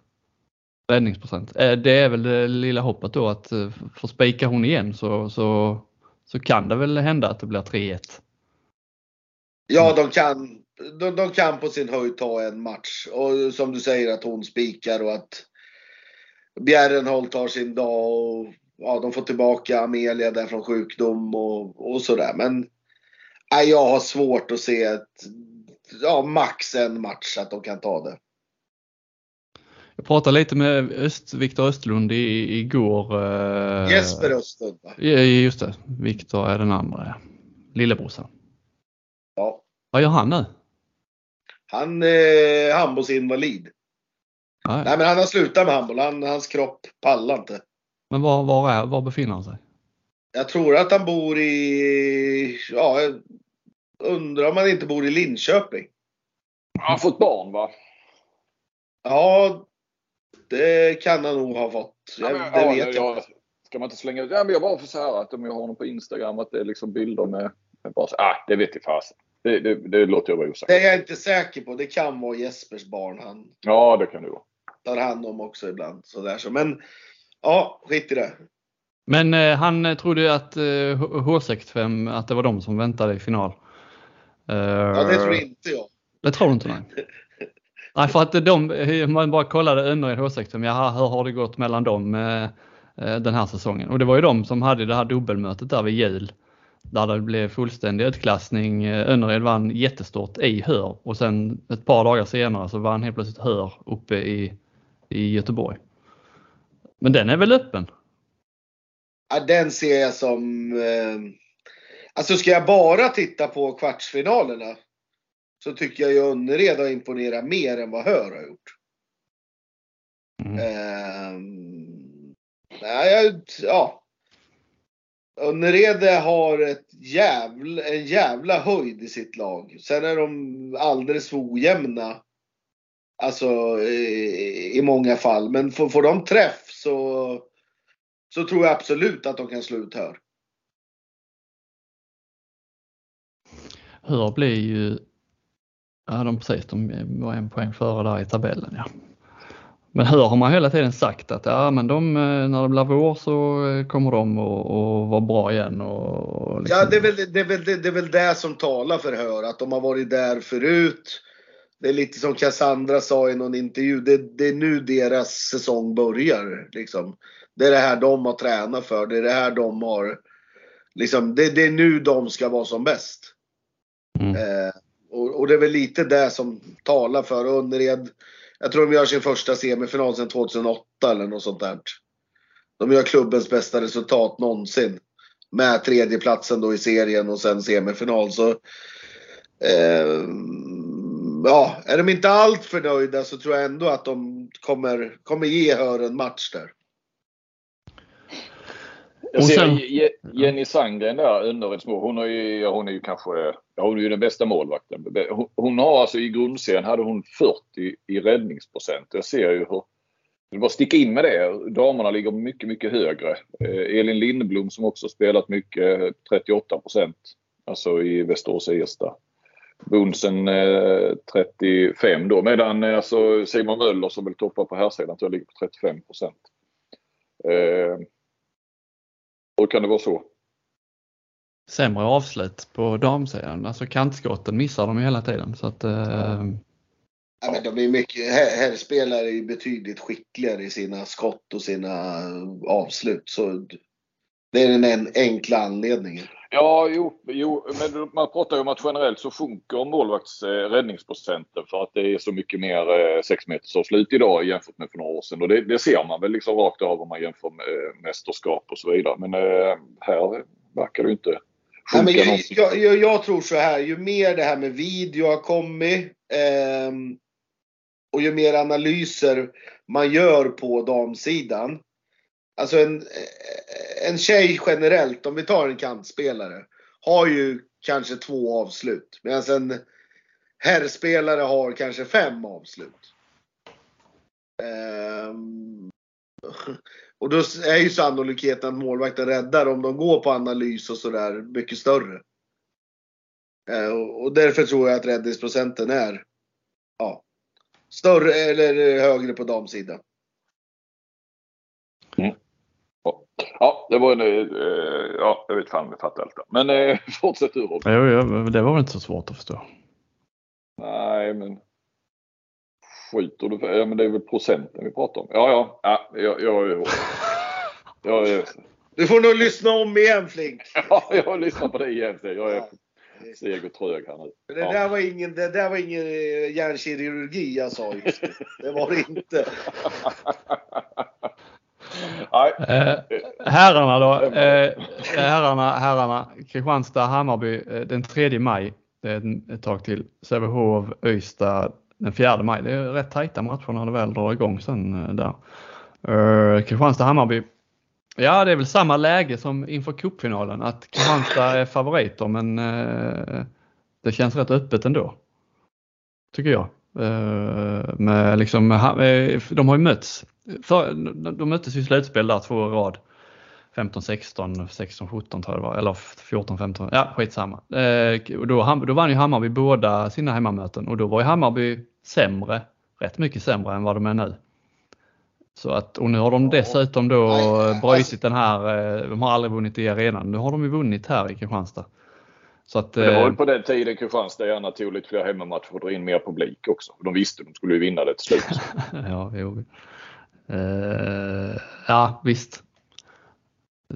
räddningsprocent. Det är väl det lilla hoppet då att få spika hon igen så, så så kan det väl hända att det blir 3-1. Ja, de kan, de, de, kan på sin höjd ta en match. Och som du säger att hon spikar och att Bjärrenholt tar sin dag och ja, de får tillbaka Amelia där från sjukdom och, och sådär. Men nej, jag har svårt att se ett, ja, max en match att de kan ta det. Jag pratade lite med Öst, Viktor Östlund i, igår. Eh, Jesper Östlund va? Just det, Viktor är den andra. Lillebrorsan. Ja. Vad gör han nu? Han är eh, handbollsinvalid. Nej. Nej men han har slutat med handboll. Han, hans kropp pallar inte. Men var, var, är, var befinner han sig? Jag tror att han bor i, ja, undrar om han inte bor i Linköping. Han har fått barn va? Ja, det kan han nog ha fått. Jag, ja, det ja, vet jag, jag Ska man inte slänga ut? Ja, men jag bara för så här att om jag har honom på Instagram att det är liksom bilder med, med bara så, ah, det vet jag fasen. Det, det, det låter jag vara osagt. Det är jag inte säker på. Det kan vara Jespers barn han Ja, det kan det vara. tar hand om också ibland. Sådär. Så, men ja, skit i det. Men eh, han trodde att eh, H65, att det var de som väntade i final. Uh, ja, det tror inte jag. Det tror du inte? Nej. *laughs* Nej, för att de, man bara kollade Önnered H16, jaha, hur har det gått mellan dem eh, eh, den här säsongen? Och det var ju de som hade det här dubbelmötet där vid jul. Där det blev fullständig utklassning. Eh, Önnered vann jättestort i Hör och sen ett par dagar senare så vann helt plötsligt Hör uppe i, i Göteborg. Men den är väl öppen? Ja, den ser jag som... Eh, alltså ska jag bara titta på kvartsfinalerna så tycker jag ju Önnered har imponerat mer än vad Hör har gjort. Mm. Eh, nej, ja. Önnerede har ett jävla, en jävla höjd i sitt lag. Sen är de alldeles för ojämna. Alltså i, i många fall. Men får, får de träff så, så tror jag absolut att de kan slå ut Hör. Hör blir ju Ja, de precis. De var en poäng före där i tabellen. Ja. Men hur har man hela tiden sagt att ja, men de, eh, när det blir vår så eh, kommer de att vara bra igen. Och, liksom... Ja, det är, väl, det, är väl, det, är väl det som talar för Hör, att de har varit där förut. det är lite som Cassandra sa i någon intervju. Det, det, är nu deras säsong börjar. Liksom. Det är det här de har tränat för. Det är det här de har... Liksom, det, det är nu de ska vara som bäst. Mm. Eh, och, och, det är väl lite det som talar för Önnered. Jag tror de gör sin första semifinal sedan 2008 eller något sånt där. De gör klubbens bästa resultat någonsin. Med tredjeplatsen då i serien och sen semifinal. Så, eh, ja, är de inte allt för nöjda så tror jag ändå att de kommer, kommer ge Hör en match där. Jag ser Jenny Sandgren där, mål. Hon, är ju, hon är ju kanske ja, hon är ju den bästa målvakten. Hon, har alltså i grundserien hade hon 40 i räddningsprocent. Jag ser ju hur det bara sticka in med det. Damerna ligger mycket, mycket högre. Eh, Elin Lindblom som också spelat mycket, 38 procent. Alltså i Västerås Ersta. Bunsen eh, 35 då. Medan eh, alltså Simon Möller som väl toppar på här sidan tror jag ligger på 35 procent. Eh, kan det vara så? Sämre avslut på damsidan. Alltså kantskotten missar de hela tiden. Så att, eh, Ja, men de är mycket, här, spelare är betydligt skickligare i sina skott och sina avslut. Så det är den enkla anledningen. Ja, jo, jo, men man pratar ju om att generellt så sjunker målvakts eh, räddningsprocenten för att det är så mycket mer eh, 6 meters avslut idag jämfört med för några år sedan. Och det, det, ser man väl liksom rakt av om man jämför med eh, mästerskap och så vidare. Men eh, här verkar det inte sjunka Nej, men jag, jag, jag, jag, tror så här, ju mer det här med video har kommit eh, och ju mer analyser man gör på damsidan. Alltså en, en tjej generellt, om vi tar en kantspelare, har ju kanske två avslut. Medan en herrspelare har kanske fem avslut. Um, och då är ju sannolikheten att målvakten räddar om de går på analys och sådär mycket större. Uh, och därför tror jag att räddningsprocenten är ja, större eller högre på damsidan. Mm. Ja, det var en... Eh, ja, jag vet fan om jag fattar allt. Men eh, *laughs* fortsätt du Robin. Jo, jo, det var väl inte så svårt att förstå. Nej, men skjuter du för, Ja, men det är väl procenten vi pratar om. Ja, ja. ja jag, jag, *laughs* jag, jag, jag, Du får nog lyssna om igen Flink. *laughs* Ja, jag har lyssnat på det igen. Jag är seg och trög här nu. Det, ja. där var ingen, det där var ingen eh, hjärnkirurgi jag sa just nu. Det var det inte. *laughs* Eh, herrarna då. Eh, herrarna, herrarna. Kristianstad, Hammarby eh, den 3 maj. Det är ett tag till. Sävehof, Öysta den 4 maj. Det är rätt tajta matcher när det väl drar igång sen eh, där. Eh, uh, Kristianstad, Hammarby Ja, det är väl samma läge som inför cupfinalen att Kristianstad är favoriter men uh, det känns rätt öppet ändå. Tycker jag. Uh, med liksom, de har ju mötts. För, de möttes i slutspel där två i rad. 15, 16, 16, 17 tror jag det var. Eller 14, 15. Ja, skitsamma. Eh, och då, då vann ju Hammarby båda sina hemmamöten och då var ju Hammarby sämre. Rätt mycket sämre än vad de är nu. Så att, och nu har de dessutom då brutit den här, eh, de har aldrig vunnit i arenan. Nu har de ju vunnit här i Kristianstad. Så att, det var väl eh, på den tiden Kristianstad gärna tog lite fler hemmamatcher att dra in mer publik också. De visste att de skulle vinna det till slut. *laughs* ja, jo. Uh, ja, visst.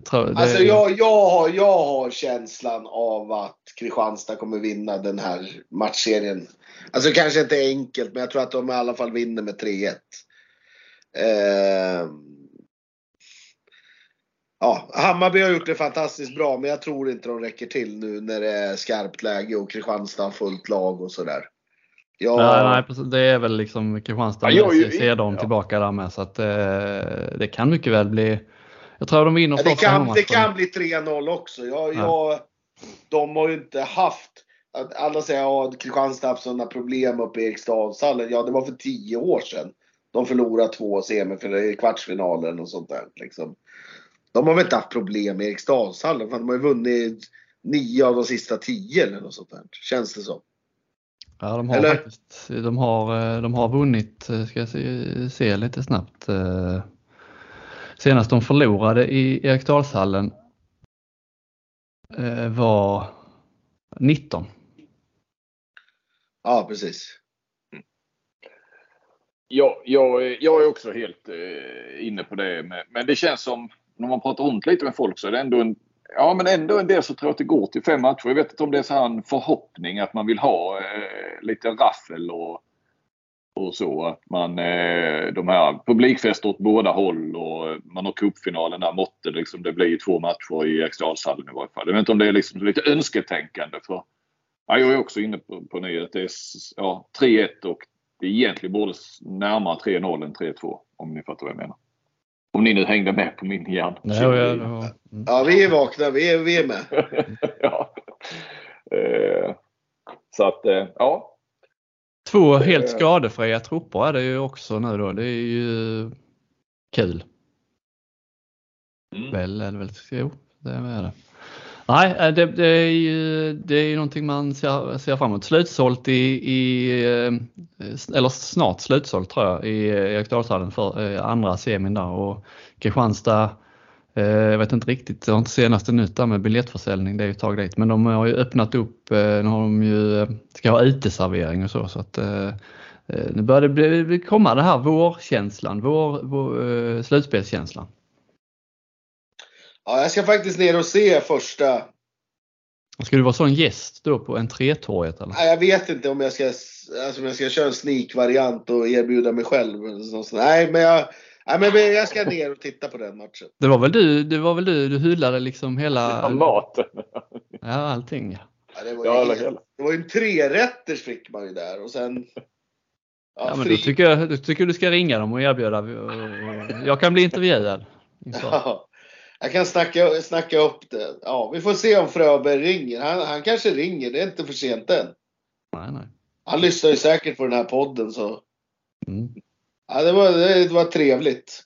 Tror, det... Alltså jag, jag, har, jag har känslan av att Kristianstad kommer vinna den här matchserien. Alltså kanske inte enkelt, men jag tror att de i alla fall vinner med 3-1. Eh, ja, Hammarby har gjort det fantastiskt bra men jag tror inte de räcker till nu när det är skarpt läge och Kristianstad har fullt lag och sådär. Ja. Nej, nej, det är väl liksom Kristianstad ja, jag, ser de ja. tillbaka där med så att eh, det kan mycket väl bli jag tror de vinner ja, det, kan, det kan bli 3-0 också. Jag, jag, de har ju inte haft alla säger att Kristianstad har haft sådana problem uppe i Eriksdalshallen. Ja, det var för 10 år sedan. De förlorade två semifinaler, kvartsfinalen och sånt där. Liksom. De har väl inte haft problem i Eriksdalshallen. De har ju vunnit nio av de sista tio eller något sånt där. Känns det som. Ja, de har eller? faktiskt de har, eh, de har vunnit, eh, ska jag se, se lite snabbt. Eh, senast de förlorade i Eriksdalshallen var 19. Ja, precis. Ja, jag, jag är också helt eh, inne på det. Men det känns som, när man pratar runt lite med folk så är det ändå en, ja, men ändå en del som tror att det går till fem matcher. Jag vet inte om det är så här en förhoppning att man vill ha eh, lite raffel och, och så. Att man, eh, de här publikfester åt båda håll och man har cupfinalen där måtte liksom, det blir två matcher i Eriksdalshallen i varje fall. Jag vet inte om det är liksom lite önsketänkande. För, ja, jag är också inne på, på det att det är ja, 3-1 och det egentligen borde närmare 3-0 än 3-2 om ni fattar vad jag menar. Om ni nu hängde med på min hjärn. Nej, ja, ja, mm. ja, vi är vakna. Vi är, vi är med. *laughs* ja. Eh, så att, eh, ja. Två helt skadefria trupper är det ju också nu då. Det är ju kul. Mm. Väl, eller väl, jo, det är det. Nej, äh, det, det, är ju, det är ju någonting man ser, ser fram emot. Slutsålt i, i, eh, eller snart slutsålt tror jag, i Eriksdalshallen för eh, andra semin där och Kristianstad eh, jag vet inte riktigt, jag har inte senaste nytt där med biljettförsäljning, det är ju ett tag dit. Men de har ju öppnat upp, nu har de ju, ska ha uteservering och så. så att, nu börjar det bli, komma det här vårkänslan, vår, vår, slutspelskänslan. Ja, jag ska faktiskt ner och se första. Ska du vara sån gäst då på entrétorget eller? Nej, jag vet inte om jag ska, alltså, om jag ska köra en sneak-variant och erbjuda mig själv. Nej, men jag, nej, men jag ska ner och titta på den matchen. Det var väl du, det var väl du, du hyllade liksom hela... *laughs* Ja, maten. Ja, allting ja. det, var ju, ja, hela. det var ju en trerätters fick man ju där och sen Ja, ja men då tycker jag, då tycker du ska ringa dem och erbjuda. Jag kan bli intervjuad. Ja. Jag kan snacka, snacka upp det. Ja, vi får se om Fröberg ringer. Han, han kanske ringer. Det är inte för sent än. Nej, nej. Han lyssnar ju säkert på den här podden så. Mm. Ja, det var, det var trevligt.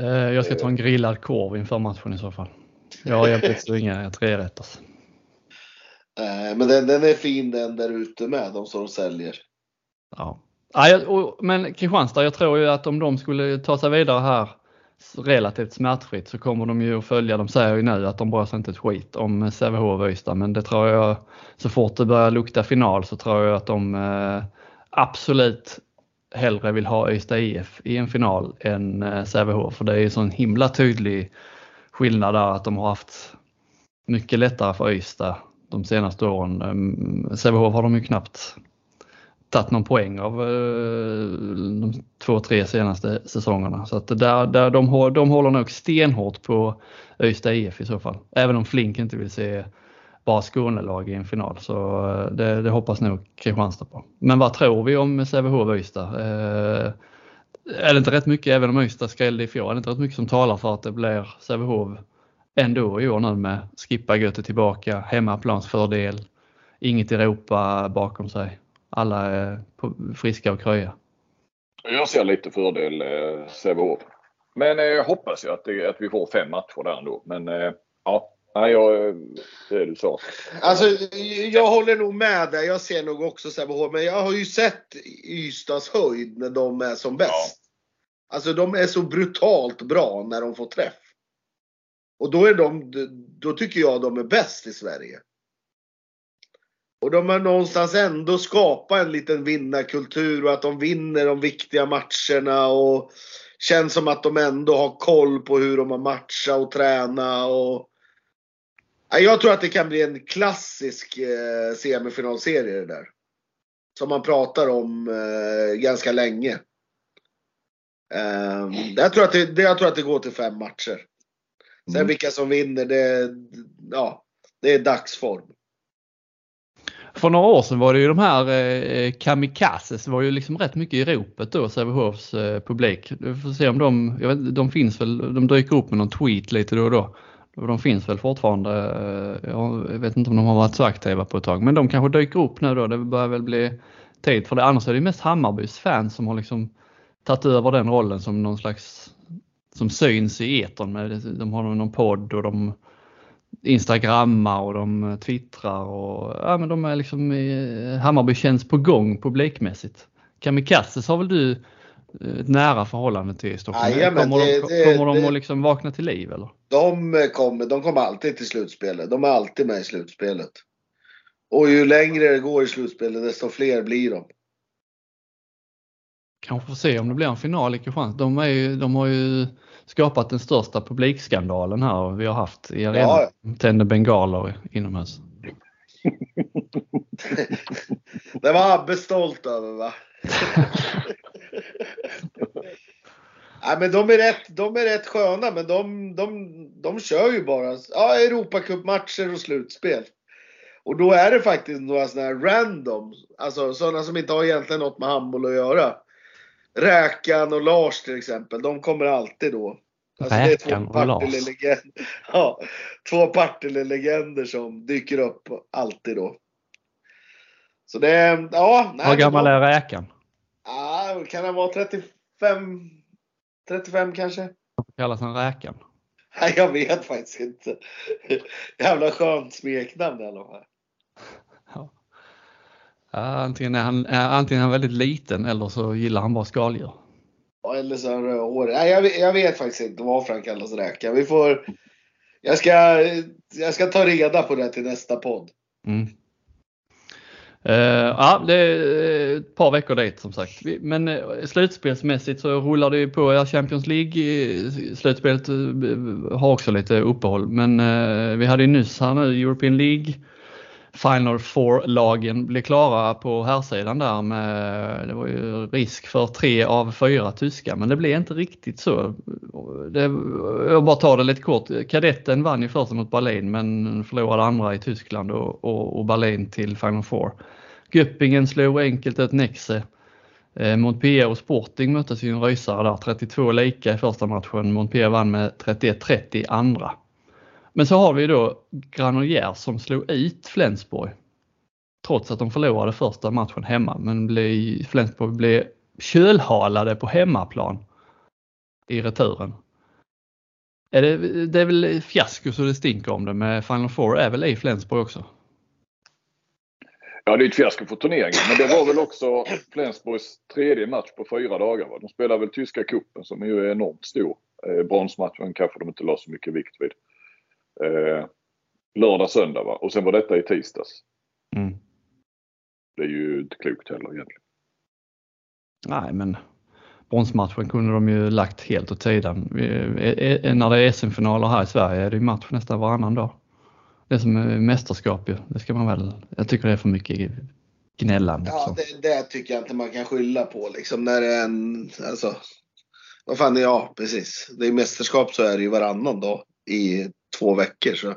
Eh, jag ska ta en grillad korv inför matchen i så fall. Jag har hjälpt inga trerätters. Nej, men den, den är fin den där ute med, de som säljer. Ja. Men Kristianstad, jag tror ju att om de skulle ta sig vidare här relativt smärtfritt så kommer de ju att följa, de säger ju nu att de bryr sig inte ett skit om Sävehof och Ystad men det tror jag, så fort det börjar lukta final så tror jag att de eh, absolut hellre vill ha Ystad IF i en final än eh, Sävehof för det är ju sån himla tydlig skillnad där att de har haft mycket lättare för Ystad de senaste åren. Ehm, Sävehof har de ju knappt tagit någon poäng av eh, de två, tre senaste säsongerna. Så att där, där de, de håller nog stenhårt på Ystad IF i så fall. Även om Flink inte vill se bara Skånelag i en final. Så eh, det, det hoppas nog Kristianstad på. Men vad tror vi om Sävehof och Ystad? Eh, är det inte rätt mycket, även om Ystad skrällde i fjol, är det inte rätt mycket som talar för att det blir Sävehof ändå i år nu med skippa Göte tillbaka, hemmaplansfördel, inget Europa bakom sig alla är friska och krya. Jag ser lite fördel eh, Sävehof. Men eh, jag eh, hoppas ju att, att vi får fem matcher där ändå. Men eh, ja, Nej, jag, det är du sa. Alltså, jag håller nog med där. Jag ser nog också Sävehof. Men jag har ju sett Ystads höjd när de är som bäst. Ja. Alltså de är så brutalt bra när de får träff. Och då är de, då tycker jag de är bäst i Sverige. Och de har någonstans ändå skapat en liten vinnarkultur och att de vinner de viktiga matcherna och känns som att de ändå har koll på hur de har matchat och tränat. Och... Jag tror att det kan bli en klassisk eh, semifinalserie det där. Som man pratar om eh, ganska länge. Eh, jag, tror att det, det, jag tror att det går till fem matcher. Sen mm. vilka som vinner, det, ja, det är dagsform för några år sedan var det ju de här eh, kamikazes var ju liksom rätt mycket i ropet då, Sävehofs eh, publik. Vi får se om de, jag vet, de finns väl, de dyker upp med någon tweet lite då och då. De finns väl fortfarande, eh, jag vet inte om de har varit så aktiva på ett tag, men de kanske dyker upp nu då. Det börjar väl bli tid för det. Annars är det mest Hammarbys fans som har liksom tagit över den rollen som någon slags, som syns i etern. De har någon podd och de instagrammar och de eh, twittrar och ja, men de är liksom eh, Hammarby känns på gång publikmässigt. Kamikazes har väl du ett nära förhållande till Stockholm? Aj, kommer, det, de, kommer det, de att liksom vakna till liv eller? De kommer, de kommer alltid till slutspelet. De är alltid med i slutspelet. Och ju längre det går i slutspelet desto fler blir de. kanske får se om det blir en final i Kristianstad. De, är ju, de har ju skapat den största publikskandalen här vi har haft i arenan. Ja, Tände bengaler inomhus. *laughs* Det var Abbe stolt över va? *laughs* Nej men de är rätt, de är rätt sköna men de, de, de kör ju bara ja, Europacupmatcher och slutspel. Och då är det faktiskt några sådana här random, alltså sådana som inte har egentligen något med handboll att göra. Räkan och Lars till exempel, de kommer alltid då. Alltså Räkan och Lars. Partille-legender. *laughs* Ja, två Partille-legender som dyker upp alltid då. Så det, är- ja. nej, Hur gammal är räkan? Kan han vara 35? 35 kanske? Kallas han räkan? Nej, jag vet faktiskt inte. Jävla skönt smeknamn i alla fall. Ja. Antingen, är han, är, antingen är han väldigt liten eller så gillar han bara skaldjur. Eller så rödhårig. Nej, jag, vet- jag vet faktiskt inte varför han kallas räka. Vi får... Jag ska, jag ska ta reda på det till nästa podd. Mm. Uh, ja, det är eh, ett par veckor dit som sagt. Men uh, slutspelsmässigt så rullar det ju på. Ja, Champions League-slutspelet har också lite uppehåll. Men uh, vi hade ju nyss här nu European League. Final Four-lagen blev klara på här sidan där med, det var ju risk för tre av fyra tyska men det blev inte riktigt så. Det, jag bara tar det lite kort. Kadetten vann ju först mot Berlin men förlorade andra i Tyskland och, och, och Berlin till Final Four. Göppingen slog enkelt ut Nexe. Eh, Montpellier och Sporting möttes ju i en rysare där, 32 lika i första matchen. Montpellier vann med 31-30 i andra. Men så har vi då Granollers som slog ut Flensburg. Trots att de förlorade första matchen hemma men blev, Flensburg blev kölhalade på hemmaplan i returen. Är det, det är väl fiasko så det stinker om det med Final Four är väl i Flensburg också? Ja, det är ett fiasko för turneringen. Men det var väl också Flensburgs tredje match på fyra dagar. Va? De spelar väl tyska cupen som ju är enormt stor. Eh, bronsmatchen kanske de inte la så mycket vikt vid. Eh, lördag, söndag va? Och sen var detta i tisdags. Mm. Det är ju inte klokt heller egentligen. Nej, men bronsmatchen kunde de ju lagt helt åt sidan. Vi- eh, eh, När det är SM-finaler här i Sverige är det ju match nästan varannan dag. Det är som är mästerskap ju. Det ska man väl. Jag tycker det är för mycket gnällande. Ja, så. det, det tycker jag inte man kan skylla på liksom när det är en, alltså. Vad fan, ja precis. Det är mästerskap så är det ju varannan dag i två veckor så.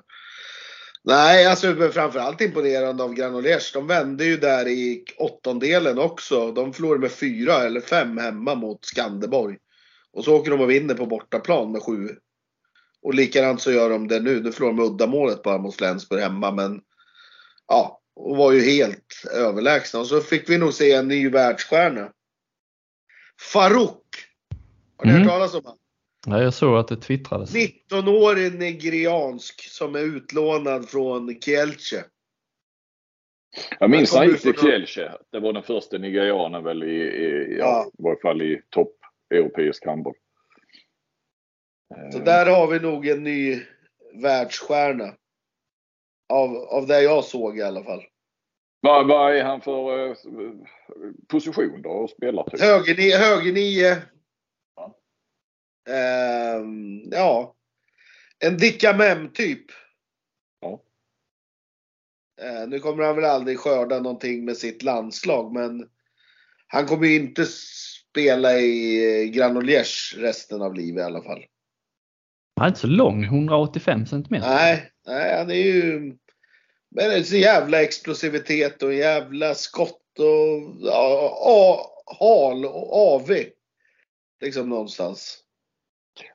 Nej, alltså framförallt imponerande av Granollers. De vände ju där i åttondelen också. De förlorade med fyra eller fem hemma mot Skanderborg. Och så åker de och vinner på bortaplan med sju. Och likadant så gör de det nu. Nu förlorar de uddamålet bara mot Flensburg hemma men ja, och var ju helt överlägsna. Och så fick vi nog se en ny världsstjärna. Farouk! Har ni Mm. hört talas om honom? Ja, jag såg att det twittrades. 19-årig nigeriansk som är utlånad från Kielce. Jag minns Han gick till Kielce. Det var den första nigerianen väl i, i, ja. Ja. i varje fall i topp europeisk handboll. Så där har vi nog en ny världsstjärna. Av, av det jag såg i alla fall. Vad, vad är han för eh, position då och spelar typ? Högernie, högernie. Ja. Ehm, ja. En Dickamem typ. Ja. Eh, nu kommer han väl aldrig skörda någonting med sitt landslag men han kommer ju inte spela i eh, Granollers resten av livet i alla fall. Han är inte så lång, 185 centimeter. Nej, nej han är ju... Men det är så jävla explosivitet och jävla skott och ja, hal och avig. Liksom någonstans.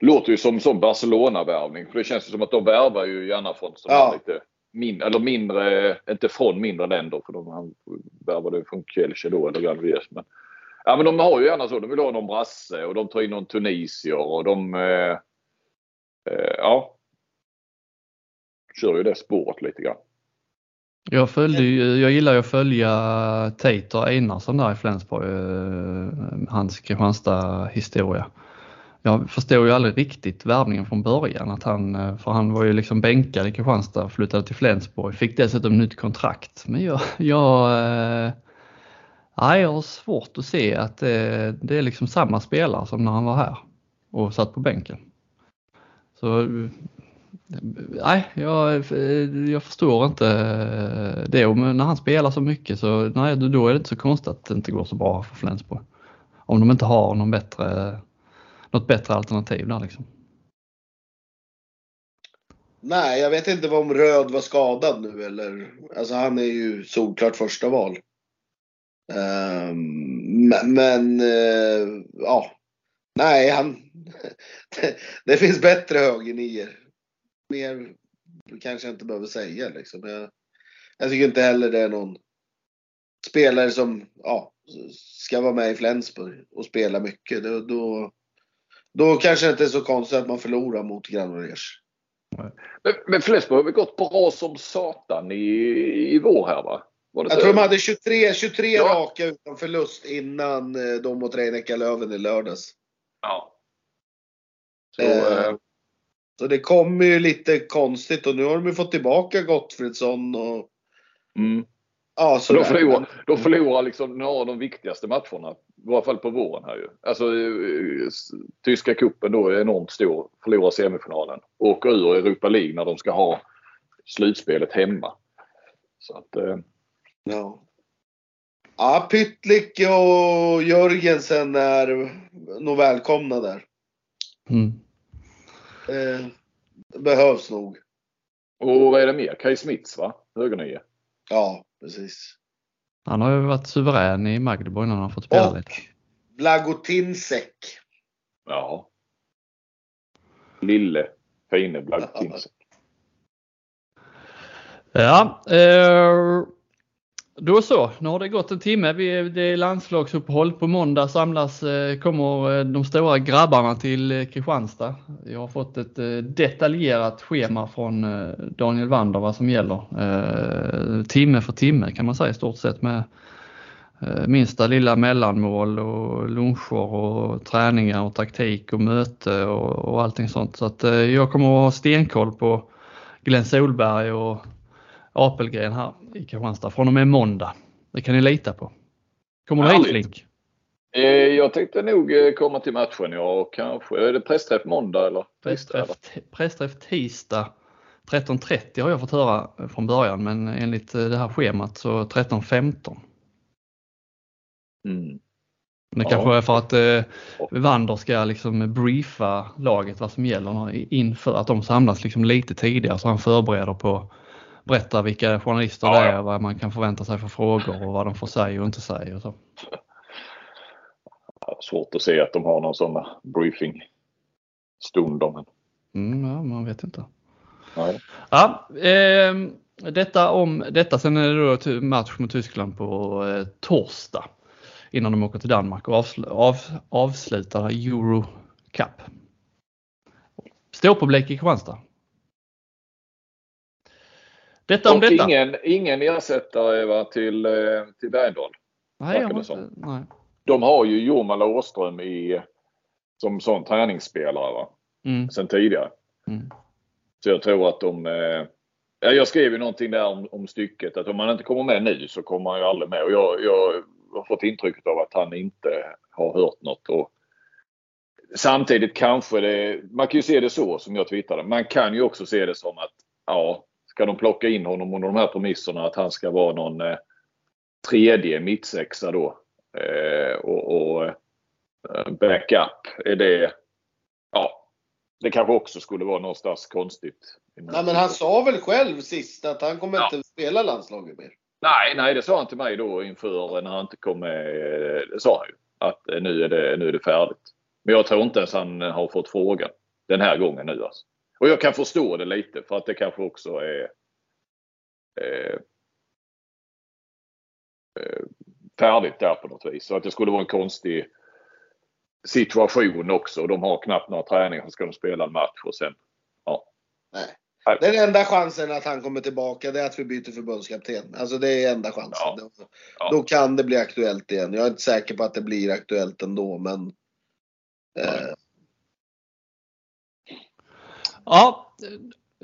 Låter ju som, som Barcelona-värvning. För det känns ju som att de värvar ju gärna från sådana Ja. lite min, eller mindre, inte från mindre länder för de han värvade från Kielce då eller Granollers. Men, ja men de har ju gärna så. De vill ha någon brasse och de tar in någon tunisier och de eh, eh, ja. Kör ju det spåret lite grann. Jag, följde, ju- jag gillar ju att följa Tater Einarsson där i Flensburg, eh, hans Kristianstad-historia. Jag förstod ju aldrig riktigt värvningen från början, att han, eh, för han var ju liksom bänkad i Kristianstad, flyttade till Flensburg, fick dessutom nytt kontrakt. Men jag, jag, eh, Nej, jag har svårt att se att det, det är liksom samma spelare som när han var här och satt på bänken. Så nej, jag, jag förstår inte det. Och när han spelar så mycket så nej, då är det inte så konstigt att det inte går så bra för Flensburg. Om de inte har någon bättre, något bättre alternativ där liksom. Nej, jag vet inte om Röd var skadad nu eller. Alltså han är ju solklart första val. Um, men uh, ja, nej han. det, *laughs* det finns bättre högernior. Mer kanske jag inte behöver säga liksom. Jag, jag tycker inte heller det är någon spelare som ja, ska vara med i Flensburg och spela mycket. Då, då, då kanske det inte är så konstigt att man förlorar mot Granollers. Men, men Flensburg har väl gått bra som satan i, i vår här va? jag tror de hade 23, 23 ja. raka utan förlust innan eh, de mot Reinecka Löven i lördags. Ja. Så, eh, så det kommer ju lite konstigt och nu har de ju fått tillbaka Gottfridsson och mm. Ja, så de förlorar, de förlorar liksom några av de viktigaste matcherna. I varje fall på våren här ju. Alltså eh, tyska kuppen då är enormt stor. Förlorar semifinalen. Åker ur Europa League när de ska ha slutspelet hemma. Så att, eh. Ja. Ja, Pytlik och Jörgensen är nog välkomna där. Mm. Eh, behövs nog. Och vad är det mer? Kaj Smits va? Högernie. Ja, precis. Han har ju varit suverän i Magdeburg när han har fått spela och lite. Blagotinsek. Ja. Lille fine Blagotinsek. Ja, eh, då så, nu har det gått en timme. Vi, det är landslagsuppehåll. På måndag samlas, eh, kommer eh, de stora grabbarna till eh, Kristianstad. Jag har fått ett detaljerat schema från Daniel Wander vad som gäller. Timme för timme kan man säga i stort sett med minsta lilla mellanmål och luncher och träningar och taktik och möte och, och allting sånt. Så att jag kommer att ha stenkoll på Glenn Solberg och Apelgren här i Kristianstad från och med måndag. Det kan ni lita på. Kommer du hit Flink? Eh, jag tänkte nog eh, komma till matchen ja och kanske, är det pressträff måndag eller? Pressträff, pressträff tisdag 13.30 har jag fått höra från början men enligt eh, det här schemat så 13.15. Mm. Det kanske är för att eh, Wander ska liksom briefa laget vad som gäller inför att de samlas liksom lite tidigare så han förbereder på berätta vilka journalister ja, det är, vad man kan förvänta sig för frågor och vad de får säga och inte säga. Och så. Svårt att se att de har någon sån briefing stund om mm, ja, man vet inte. Nej. Ja, eh, detta om detta. Sen är det då match mot Tyskland på eh, torsdag innan de åker till Danmark och avsl av, avslutar Euro Cup. Ståpublik i Kristianstad. Detta om och detta. Ingen, ingen ersättare va, till, eh, till Bergendahl. Nej, jag inte, nej. De har ju Jorma Åström i, som sån träningsspelare va? Mm. sen tidigare. Mm. Så jag tror att de... Eh, jag skrev ju någonting där om, om stycket att om man inte kommer med nu så kommer han ju aldrig med. Och jag, jag har fått intrycket av att han inte har hört något. Och samtidigt kanske det... Man kan ju se det så som jag twittrade. Man kan ju också se det som att ja, ska de plocka in honom under de här premisserna att han ska vara någon eh, tredje mittsexa då. Eh, och, och eh, backup, är det... Ja, det kanske också skulle vara någonstans konstigt. Nej, men han sa väl själv sist att han kommer ja. inte spela landslaget mer? Nej, nej, det sa han till mig då inför när han inte kom med. Det sa han ju. Att nu är det, nu är det färdigt. Men jag tror inte ens han har fått frågan den här gången nu alltså. Och jag kan förstå det lite för att det kanske också är eh, eh, färdigt där på något vis. Så att det skulle vara en konstig situation också. De har knappt några träningar, så ska de spela en match och sen, ja. Nej. Den enda chansen att han kommer tillbaka det är att vi byter förbundskapten. Alltså det är enda chansen. Ja. Då, då, kan det bli aktuellt igen. Jag är inte säker på att det blir aktuellt ändå men eh, Ja,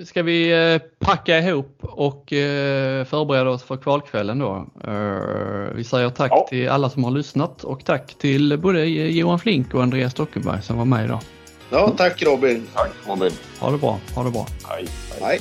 ska vi eh, packa ihop och eh, förbereda oss för kvalkvällen då. Eh, vi säger tack Ja. till alla som har lyssnat och tack till både Johan Flink och Andreas Stockenberg som var med idag. Ja, tack Robin. Tack Robin. Ha det bra, ha det bra. Hej. Hej.